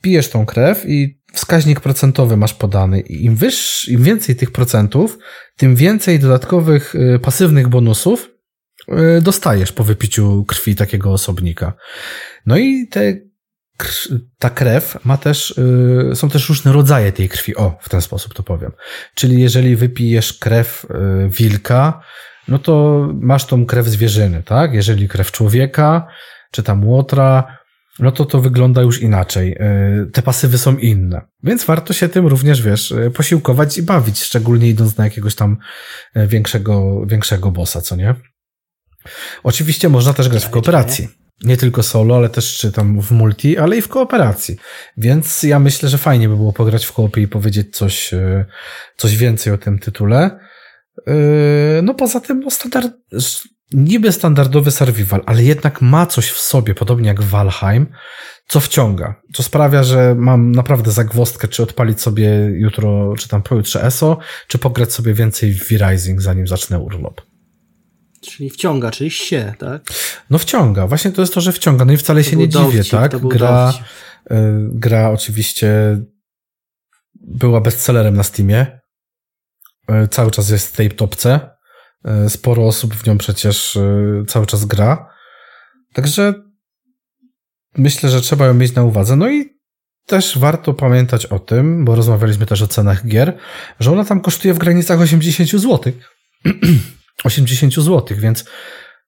pijesz tą krew i wskaźnik procentowy masz podany. I im wyższy, im więcej tych procentów, tym więcej dodatkowych y, pasywnych bonusów y, dostajesz po wypiciu krwi takiego osobnika. No i te, ta krew ma też, są też różne rodzaje tej krwi. O, w ten sposób to powiem. Czyli jeżeli wypijesz krew wilka, no to masz tą krew zwierzyny, tak? Jeżeli krew człowieka, czy tam łotra, no to to wygląda już inaczej. Y, Te pasywy są inne. Więc warto się tym również, wiesz, y, posiłkować i bawić, szczególnie idąc na jakiegoś tam y, większego, większego bossa, co nie? Oczywiście można też grać w kooperacji. Nie tylko solo, ale też czy tam w multi, ale i w kooperacji. Więc ja myślę, że fajnie by było pograć w koopie i powiedzieć coś, coś więcej o tym tytule. No poza tym, no standard, niby standardowy survival, ale jednak ma coś w sobie, podobnie jak Valheim, co wciąga, co sprawia, że mam naprawdę zagwozdkę, czy odpalić sobie jutro, czy tam pojutrze ESO, czy pograć sobie więcej w V-Rising, zanim zacznę urlop. Czyli wciąga, czyli się, tak? No wciąga, właśnie to jest to, że wciąga, no i wcale To się nie dziwię, dowcip, tak? Gra, y, gra oczywiście była bestsellerem na Steamie. Y, Cały czas jest w tej topce. Y, Sporo osób w nią przecież y, cały czas gra. Także myślę, że trzeba ją mieć na uwadze. No i też warto pamiętać o tym, bo rozmawialiśmy też o cenach gier, że ona tam kosztuje w granicach 80 zł. 80 zł, więc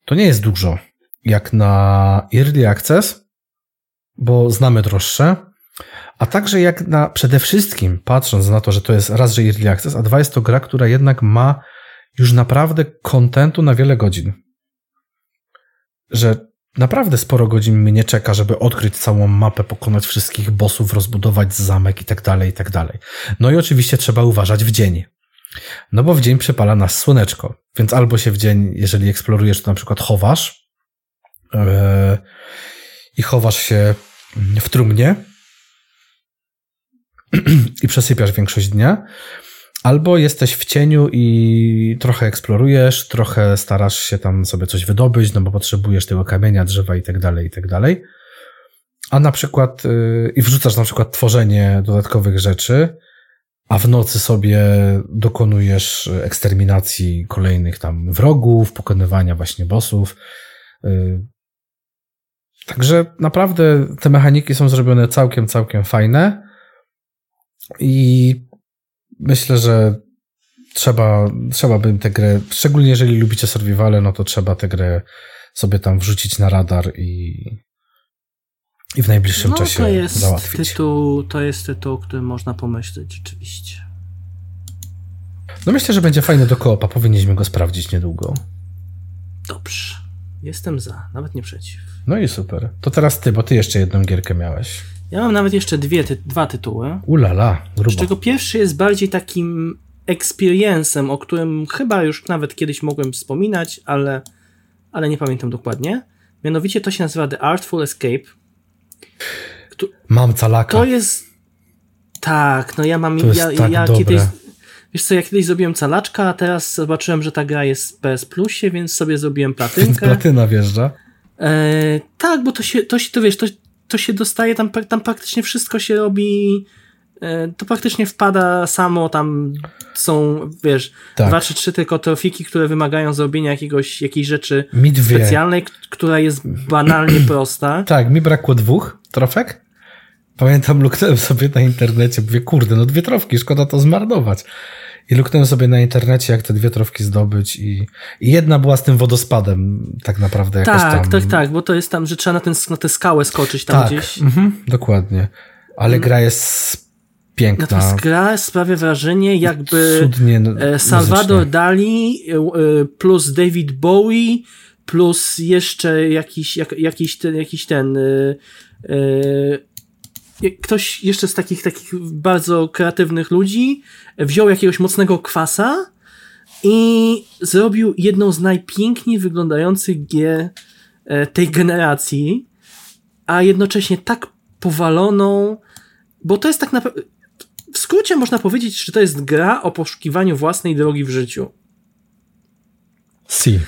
to nie jest dużo jak na Early Access, bo znamy droższe, a także jak na przede wszystkim, patrząc na to, że to jest raz, że Early Access, a dwa jest to gra, która jednak ma już naprawdę kontentu na wiele godzin. Że naprawdę sporo godzin mnie czeka, żeby odkryć całą mapę, pokonać wszystkich bossów, rozbudować zamek i tak dalej, i tak dalej. No i oczywiście trzeba uważać w dzień. No bo w dzień przypala nas słoneczko, więc albo się w dzień, jeżeli eksplorujesz, to na przykład chowasz yy, i chowasz się w trumnie, i przesypiasz większość dnia, albo jesteś w cieniu i trochę eksplorujesz, trochę starasz się tam sobie coś wydobyć, no bo potrzebujesz tego kamienia, drzewa i tak dalej, i tak dalej. A na przykład, yy, i wrzucasz na przykład tworzenie dodatkowych rzeczy, a w nocy sobie dokonujesz eksterminacji kolejnych tam wrogów, pokonywania właśnie bossów. Yy. Także naprawdę te mechaniki są zrobione całkiem, całkiem fajne i myślę, że trzeba, trzeba by tę grę, szczególnie jeżeli lubicie survivale, no to trzeba tę grę sobie tam wrzucić na radar i, i w najbliższym no, czasie to jest załatwić. Tytuł, to jest tytuł, o którym można pomyśleć rzeczywiście. No myślę, że będzie fajny do koopa. Powinniśmy go sprawdzić niedługo. Dobrze. Jestem za, nawet nie przeciw. No i super. To teraz ty, bo ty jeszcze jedną gierkę miałeś. Ja mam nawet jeszcze dwie, ty, dwa tytuły. Ulala, grubo. Z czego pierwszy jest bardziej takim experience'em, o którym chyba już nawet kiedyś mogłem wspominać, ale, ale nie pamiętam dokładnie. Mianowicie to się nazywa The Artful Escape. Mam calaka. To jest. Tak, no ja mam. To jest ja, tak ja dobre. kiedyś. Wiesz co, ja kiedyś zrobiłem calaczka, a teraz zobaczyłem, że ta gra jest w PS Plusie, więc sobie zrobiłem Więc platynkę. platyna wjeżdża. E, tak, bo to się, to się, to wiesz, to, to się dostaje, tam, tam praktycznie wszystko się robi, e, to praktycznie wpada samo, tam są, wiesz, Tak. dwa czy trzy tylko trofiki, które wymagają zrobienia jakiegoś, jakiejś rzeczy specjalnej, która jest banalnie prosta. Tak, mi brakło dwóch trofek. Pamiętam, luknąłem sobie na internecie, mówię, kurde, no dwie trofki, szkoda to zmarnować. I luknąłem sobie na internecie, jak te dwie trofki zdobyć i, i jedna była z tym wodospadem, tak naprawdę jakoś Tak, tam. tak, tak, bo to jest tam, że trzeba na, ten, na tę skałę skoczyć tam Tak, gdzieś. mhm, dokładnie. Ale gra jest piękna. Natomiast gra sprawia wrażenie, jakby Cudnie e, Salvador muzycznie. Dali e, e, plus David Bowie plus jeszcze jakiś, jak, jakiś, ten, jakiś ten e, e, ktoś jeszcze z takich takich bardzo kreatywnych ludzi wziął jakiegoś mocnego kwasa i zrobił jedną z najpiękniej wyglądających gier e, tej generacji, a jednocześnie tak powaloną, bo to jest tak naprawdę w skrócie można powiedzieć, że to jest gra o poszukiwaniu własnej drogi w życiu. Si.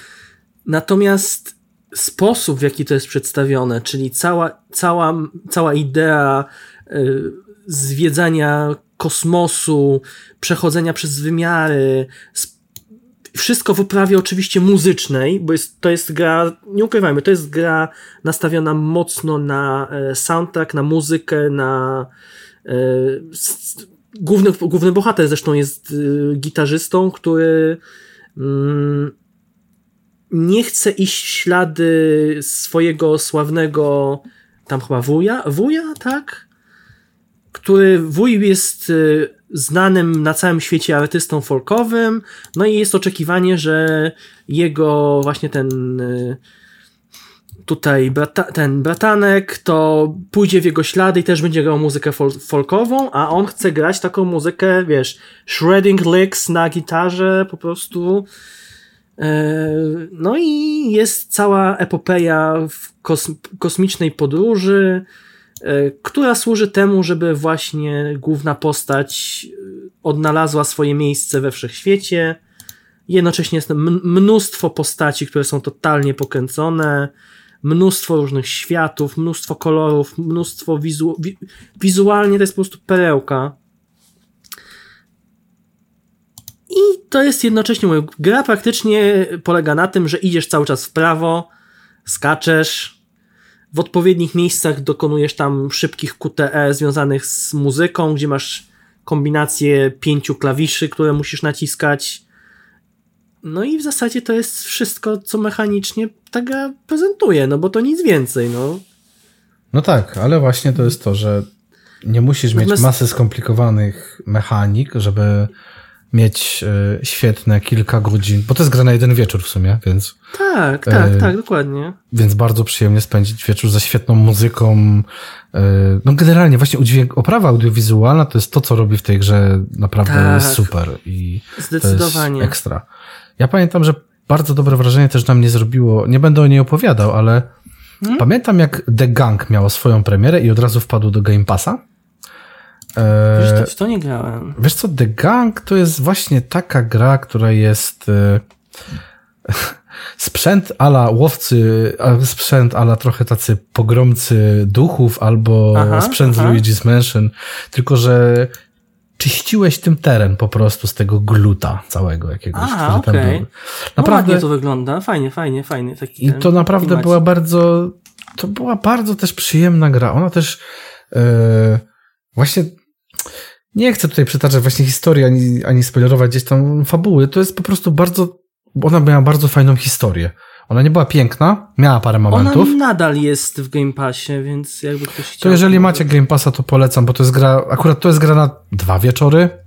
Natomiast sposób, w jaki to jest przedstawione, czyli cała, cała, cała idea y, zwiedzania kosmosu, przechodzenia przez wymiary, wszystko w oprawie oczywiście muzycznej, bo jest, to jest gra, nie ukrywajmy, to jest gra nastawiona mocno na e, soundtrack, na muzykę, na e, główny, główny bohater zresztą jest y, gitarzystą, który mm, nie chce iść ślady swojego sławnego tam chyba wuja, wuja, tak? Który wuj jest y, znanym na całym świecie artystą folkowym, no i jest oczekiwanie, że jego właśnie ten y, tutaj brata, ten bratanek to pójdzie w jego ślady i też będzie grał muzykę fol folkową, a on chce grać taką muzykę, wiesz, shredding licks na gitarze, po prostu. E, No i jest cała epopeja w kos kosmicznej podróży, która służy temu, żeby właśnie główna postać e, odnalazła swoje miejsce we wszechświecie. Jednocześnie jest mnóstwo postaci, które są totalnie pokręcone, mnóstwo różnych światów, mnóstwo kolorów, mnóstwo wizu wi wizualnie to jest po prostu perełka. I to jest jednocześnie, mówię, gra praktycznie polega na tym, że idziesz cały czas w prawo, skaczesz, w odpowiednich miejscach dokonujesz tam szybkich QTE związanych z muzyką, gdzie masz kombinację pięciu klawiszy, które musisz naciskać. No i w zasadzie to jest wszystko, co mechanicznie ta gra prezentuje, no bo to nic więcej, no. No tak, ale właśnie to jest to, że nie musisz mieć masy skomplikowanych mechanik, żeby mieć e, świetne kilka godzin, bo to jest gra na jeden wieczór w sumie, więc, Tak, tak, E, tak, dokładnie. więc bardzo przyjemnie spędzić wieczór ze świetną muzyką. e, No generalnie właśnie udźwięk, oprawa audiowizualna to jest to, co robi w tej grze naprawdę Tak. super i to Zdecydowanie. jest ekstra. Ja pamiętam, że bardzo dobre wrażenie też na mnie zrobiło, nie będę o niej opowiadał, ale Hmm? pamiętam jak The Gang miało swoją premierę i od razu wpadło do Game Passa. Wiesz, E, to, w to nie grałem. wiesz co, The Gang to jest właśnie taka gra, która jest e, sprzęt ala łowcy, a sprzęt ala trochę tacy pogromcy duchów albo Aha, sprzęt aha. z Luigi's Mansion, tylko że czyściłeś tym teren po prostu z tego gluta całego jakiegoś, Aha, który tam okej. był. Naprawdę Naprawdę, no, to wygląda. Fajnie, fajnie, fajnie. Taki i to naprawdę była bardzo, to była bardzo też przyjemna gra. Ona też e, właśnie nie chcę tutaj przytaczać właśnie historii, ani, ani spoilerować gdzieś tam fabuły. To jest po prostu bardzo, ona miała bardzo fajną historię. Ona nie była piękna, miała parę momentów. Ona nadal jest w Game Passie, więc jakby ktoś chciał... To jeżeli macie Game Passa, to polecam, bo to jest gra, akurat to jest gra na dwa wieczory,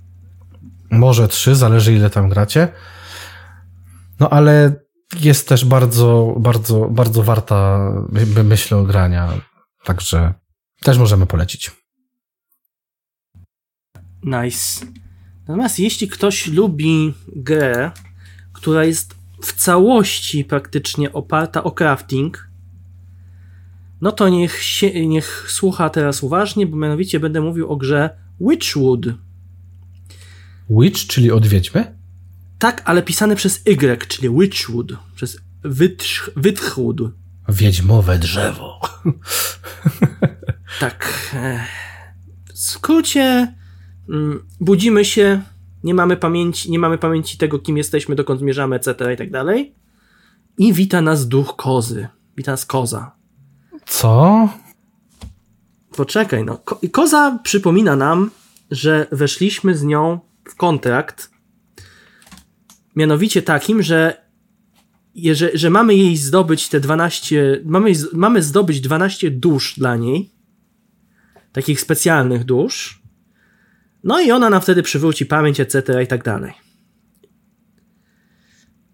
może trzy, zależy ile tam gracie. No ale jest też bardzo, bardzo, bardzo warta, my- myślę, grania. Także też możemy polecić. Nice. Natomiast jeśli ktoś lubi grę, która jest w całości praktycznie oparta o crafting, no to niech, się, niech słucha teraz uważnie, bo mianowicie będę mówił o grze Witchwood. Witch, czyli od wiedźmy? Tak, ale pisane przez Y, czyli Witchwood, przez Wytch, Wytchwood. Wiedźmowe drzewo. Tak. e, W skrócie budzimy się, nie mamy pamięci, nie mamy pamięci tego, kim jesteśmy, dokąd zmierzamy, etc. i tak dalej. I wita nas duch kozy. Wita nas koza. Co? Poczekaj, no. Ko- koza przypomina nam, że weszliśmy z nią w kontrakt. Mianowicie takim, że, że, że mamy jej zdobyć te 12. Mamy, mamy zdobyć 12 dusz dla niej. Takich specjalnych dusz. No i ona nam wtedy przywróci pamięć, etc. i tak dalej.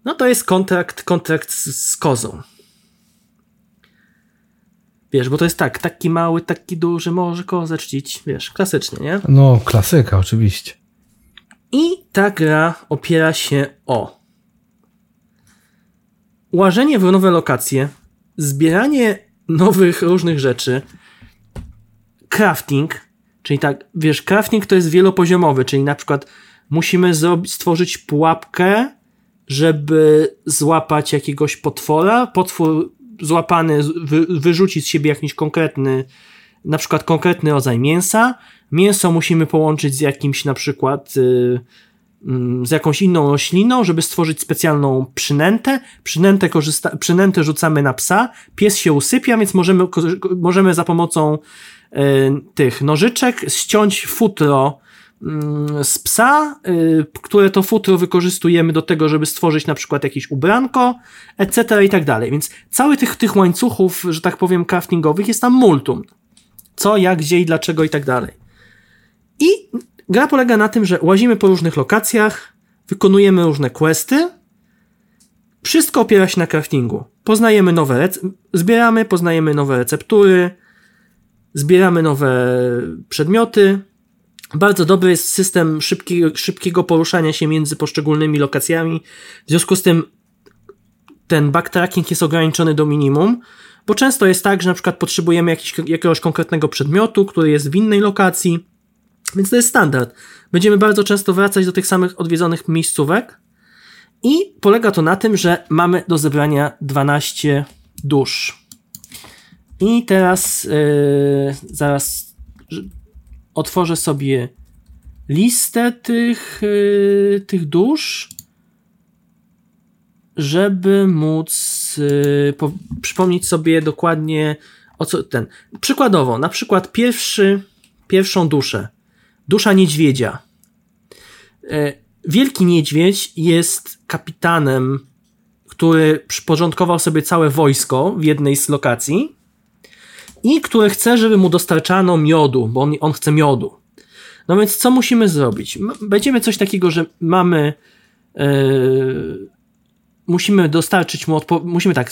No to jest kontrakt, kontrakt z, z kozą. Wiesz, bo to jest tak, taki mały, taki duży, może kozę czcić, wiesz, klasycznie, nie? No, klasyka, oczywiście. I ta gra opiera się o łażenie w nowe lokacje, zbieranie nowych różnych rzeczy, crafting, czyli tak, wiesz, crafting to jest wielopoziomowy, czyli na przykład musimy stworzyć pułapkę, żeby złapać jakiegoś potwora, potwór złapany wy, wyrzuci z siebie jakiś konkretny, na przykład konkretny rodzaj mięsa, mięso musimy połączyć z jakimś na przykład y, mm, z jakąś inną rośliną, żeby stworzyć specjalną przynętę. Przynętę, korzysta- przynętę rzucamy na psa, pies się usypia, więc możemy, możemy za pomocą y, tych nożyczek ściąć futro mm, z psa, y, które to futro wykorzystujemy do tego, żeby stworzyć na przykład jakieś ubranko, etc. i tak dalej. Więc cały tych, tych łańcuchów, że tak powiem, craftingowych jest tam multum. Co, jak, gdzie i dlaczego i tak dalej. I gra polega na tym, że łazimy po różnych lokacjach, wykonujemy różne questy. Wszystko opiera się na craftingu. Poznajemy nowe, rec- zbieramy, poznajemy nowe receptury, zbieramy nowe przedmioty. Bardzo dobry jest system szybkiego, szybkiego poruszania się między poszczególnymi lokacjami. W związku z tym ten backtracking jest ograniczony do minimum, bo często jest tak, że na przykład potrzebujemy jakiegoś konkretnego przedmiotu, który jest w innej lokacji, więc to jest standard. Będziemy bardzo często wracać do tych samych odwiedzonych miejscówek i polega to na tym, że mamy do zebrania 12 dusz. I teraz yy, zaraz otworzę sobie listę tych, yy, tych dusz żeby móc y, po, przypomnieć sobie dokładnie o co ten. Przykładowo, na przykład pierwszy, pierwszą duszę. Dusza niedźwiedzia. E, Wielki niedźwiedź jest kapitanem, który przyporządkował sobie całe wojsko w jednej z lokacji i który chce, żeby mu dostarczano miodu, bo on, on chce miodu. No więc co musimy zrobić? Będziemy coś takiego, że mamy yy, musimy dostarczyć mu, musimy tak,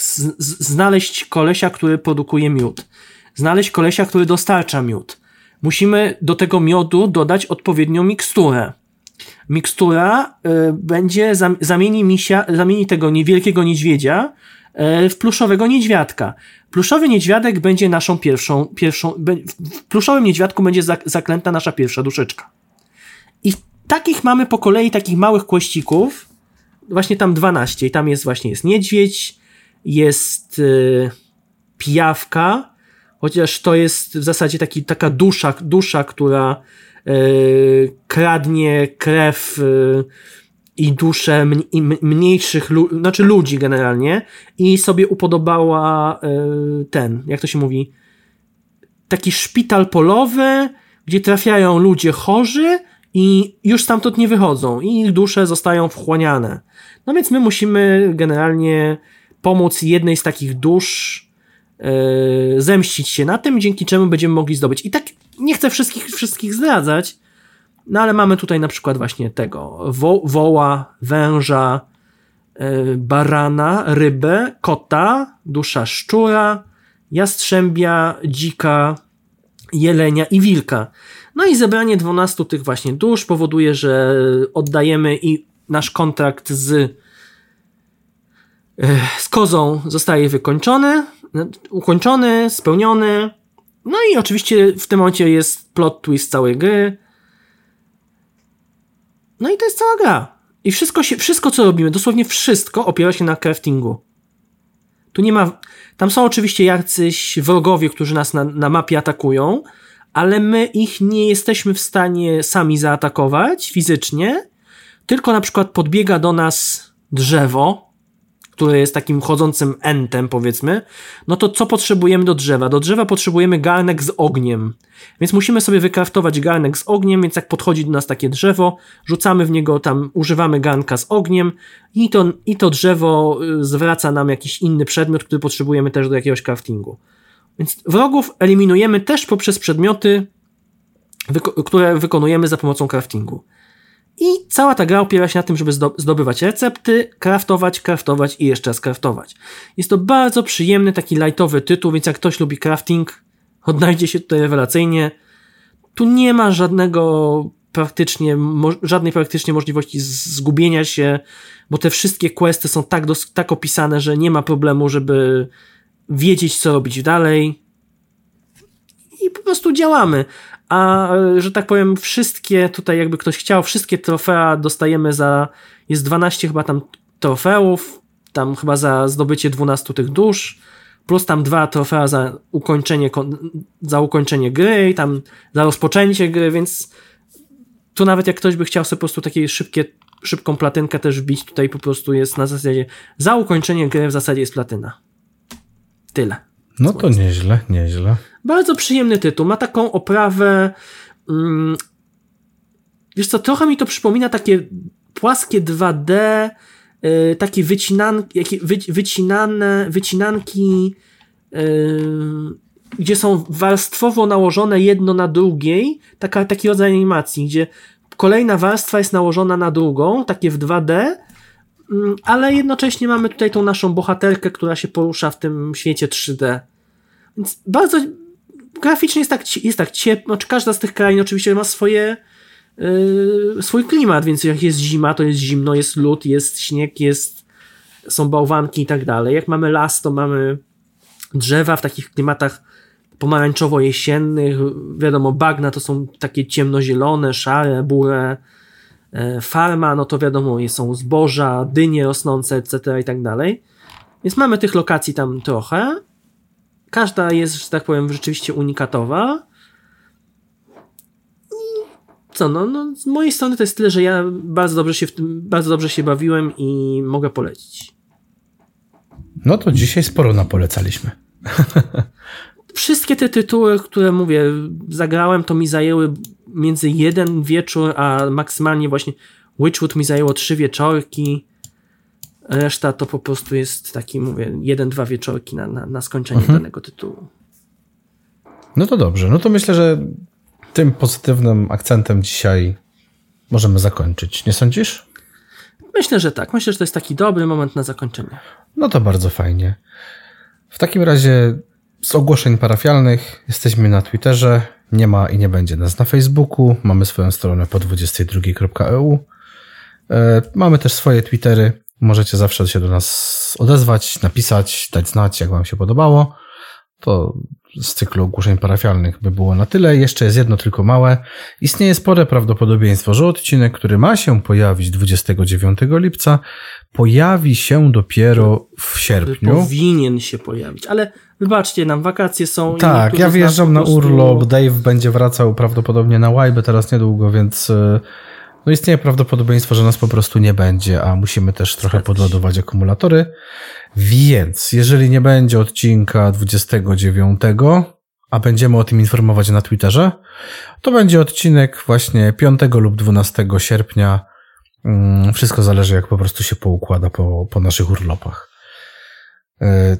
znaleźć kolesia, który produkuje miód. Znaleźć kolesia, który dostarcza miód. Musimy do tego miodu dodać odpowiednią miksturę. Mikstura y, będzie, zam- zamieni misia, zamieni tego niewielkiego niedźwiedzia y, w pluszowego niedźwiadka. Pluszowy niedźwiadek będzie naszą pierwszą, pierwszą w pluszowym niedźwiadku będzie zaklęta nasza pierwsza duszeczka. I takich mamy po kolei takich małych kłościków, właśnie tam 12 i tam jest właśnie jest niedźwiedź, jest yy, pijawka, chociaż to jest w zasadzie taki, taka dusza, dusza która yy, kradnie krew yy, i duszę mniejszych, znaczy ludzi generalnie i sobie upodobała yy, ten, jak to się mówi, taki szpital polowy, gdzie trafiają ludzie chorzy i już stamtąd nie wychodzą i ich dusze zostają wchłaniane. No więc my musimy generalnie pomóc jednej z takich dusz zemścić się na tym, dzięki czemu będziemy mogli zdobyć. I tak nie chcę wszystkich, wszystkich zdradzać, no ale mamy tutaj na przykład właśnie tego wo woła, węża, yy, barana, rybę, kota, dusza szczura, jastrzębia, dzika, jelenia i wilka. No i zebranie 12 tych właśnie dusz powoduje, że oddajemy i nasz kontrakt z, z kozą zostaje wykończony, ukończony, spełniony. No i oczywiście w tym momencie jest plot twist całej gry. No i to jest cała gra. I wszystko, się, wszystko co robimy, dosłownie wszystko opiera się na craftingu. Tu nie ma. Tam są oczywiście jacyś wrogowie, którzy nas na, na mapie atakują, ale my ich nie jesteśmy w stanie sami zaatakować fizycznie, tylko na przykład podbiega do nas drzewo, które jest takim chodzącym entem, powiedzmy, no to co potrzebujemy do drzewa? Do drzewa potrzebujemy garnek z ogniem. Więc musimy sobie wykraftować garnek z ogniem, więc jak podchodzi do nas takie drzewo, rzucamy w niego tam, używamy garnka z ogniem i to, i to drzewo y, zwraca nam jakiś inny przedmiot, który potrzebujemy też do jakiegoś craftingu. Więc wrogów eliminujemy też poprzez przedmioty, które wykonujemy za pomocą craftingu. I cała ta gra opiera się na tym, żeby zdobywać recepty, craftować, craftować i jeszcze raz craftować. Jest to bardzo przyjemny, taki lightowy tytuł, więc jak ktoś lubi crafting, odnajdzie się tutaj rewelacyjnie. Tu nie ma żadnego praktycznie, żadnej praktycznie możliwości zgubienia się, bo te wszystkie questy są tak, tak opisane, że nie ma problemu, żeby wiedzieć, co robić dalej. I po prostu działamy. A, że tak powiem, wszystkie, tutaj jakby ktoś chciał, wszystkie trofea dostajemy za, jest 12 chyba tam trofeów, tam chyba za zdobycie 12 tych dusz, plus tam dwa trofea za ukończenie, za ukończenie gry, tam za rozpoczęcie gry, więc tu nawet jak ktoś by chciał sobie po prostu takie szybkie, szybką platynkę też wbić, tutaj po prostu jest na zasadzie za ukończenie gry w zasadzie jest platyna. Tyle. No to nieźle, nieźle. Bardzo przyjemny tytuł. Ma taką oprawę. Mm, wiesz co, trochę mi to przypomina takie płaskie 2D, y, takie wycinanki, wy, wycinane, wycinanki, y, gdzie są warstwowo nałożone jedno na drugiej, taka, taki rodzaj animacji, gdzie kolejna warstwa jest nałożona na drugą, takie w 2D, Mm, ale jednocześnie mamy tutaj tą naszą bohaterkę, która się porusza w tym świecie 3D. Więc bardzo graficznie jest tak, jest tak ciepło, znaczy każda z tych krain oczywiście ma swoje yy, swój klimat, więc jak jest zima, to jest zimno, jest lód, jest śnieg, jest są bałwanki i tak dalej. Jak mamy las, to mamy drzewa w takich klimatach pomarańczowo-jesiennych, wiadomo, bagna to są takie ciemnozielone, szare, burę, E, farma, no to wiadomo, są zboża, dynie rosnące, etc. i tak dalej. Więc mamy tych lokacji tam trochę. Każda jest, że tak powiem, rzeczywiście unikatowa. I co, no, no z mojej strony to jest tyle, że ja bardzo dobrze się w tym, bardzo dobrze się bawiłem i mogę polecić. No to dzisiaj sporo napolecaliśmy. Wszystkie te tytuły, które mówię, zagrałem, to mi zajęły między jeden wieczór, a maksymalnie właśnie Witchwood mi zajęło trzy wieczorki. Reszta to po prostu jest taki, mówię, jeden, dwa wieczorki na, na, na skończenie mhm. danego tytułu. No to dobrze. No to myślę, że tym pozytywnym akcentem dzisiaj możemy zakończyć. Nie sądzisz? Myślę, że tak. Myślę, że to jest taki dobry moment na zakończenie. No to bardzo fajnie. W takim razie z ogłoszeń parafialnych jesteśmy na Twitterze. Nie ma i nie będzie nas na Facebooku. Mamy swoją stronę po 22.eu. E, mamy też swoje Twittery. Możecie zawsze się do nas odezwać, napisać, dać znać, jak Wam się podobało. To z cyklu ogłoszeń parafialnych by było na tyle. Jeszcze jest jedno tylko małe. Istnieje spore prawdopodobieństwo, że odcinek, który ma się pojawić 29 lipca, pojawi się dopiero w sierpniu. Powinien się pojawić, ale wybaczcie nam, wakacje są. Tak, ja wyjeżdżam na urlop. Dave będzie wracał prawdopodobnie na łajbę teraz niedługo, więc e, no istnieje prawdopodobieństwo, że nas po prostu nie będzie, a musimy też trochę podładować akumulatory. Więc jeżeli nie będzie odcinka 29, a będziemy o tym informować na Twitterze, to będzie odcinek właśnie 5 lub 12 sierpnia. Mm, Wszystko zależy, jak po prostu się poukłada po, po naszych urlopach. E,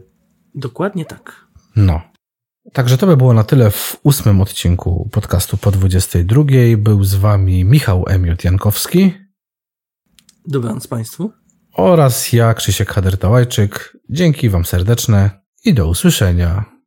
Dokładnie tak. no. Także to by było na tyle w ósmym odcinku podcastu po 22. Był z wami Michał Emiot Jankowski Dobranoc Państwu. oraz ja, Krzysiek Hader-Tałajczyk. Dzięki wam serdeczne i do usłyszenia.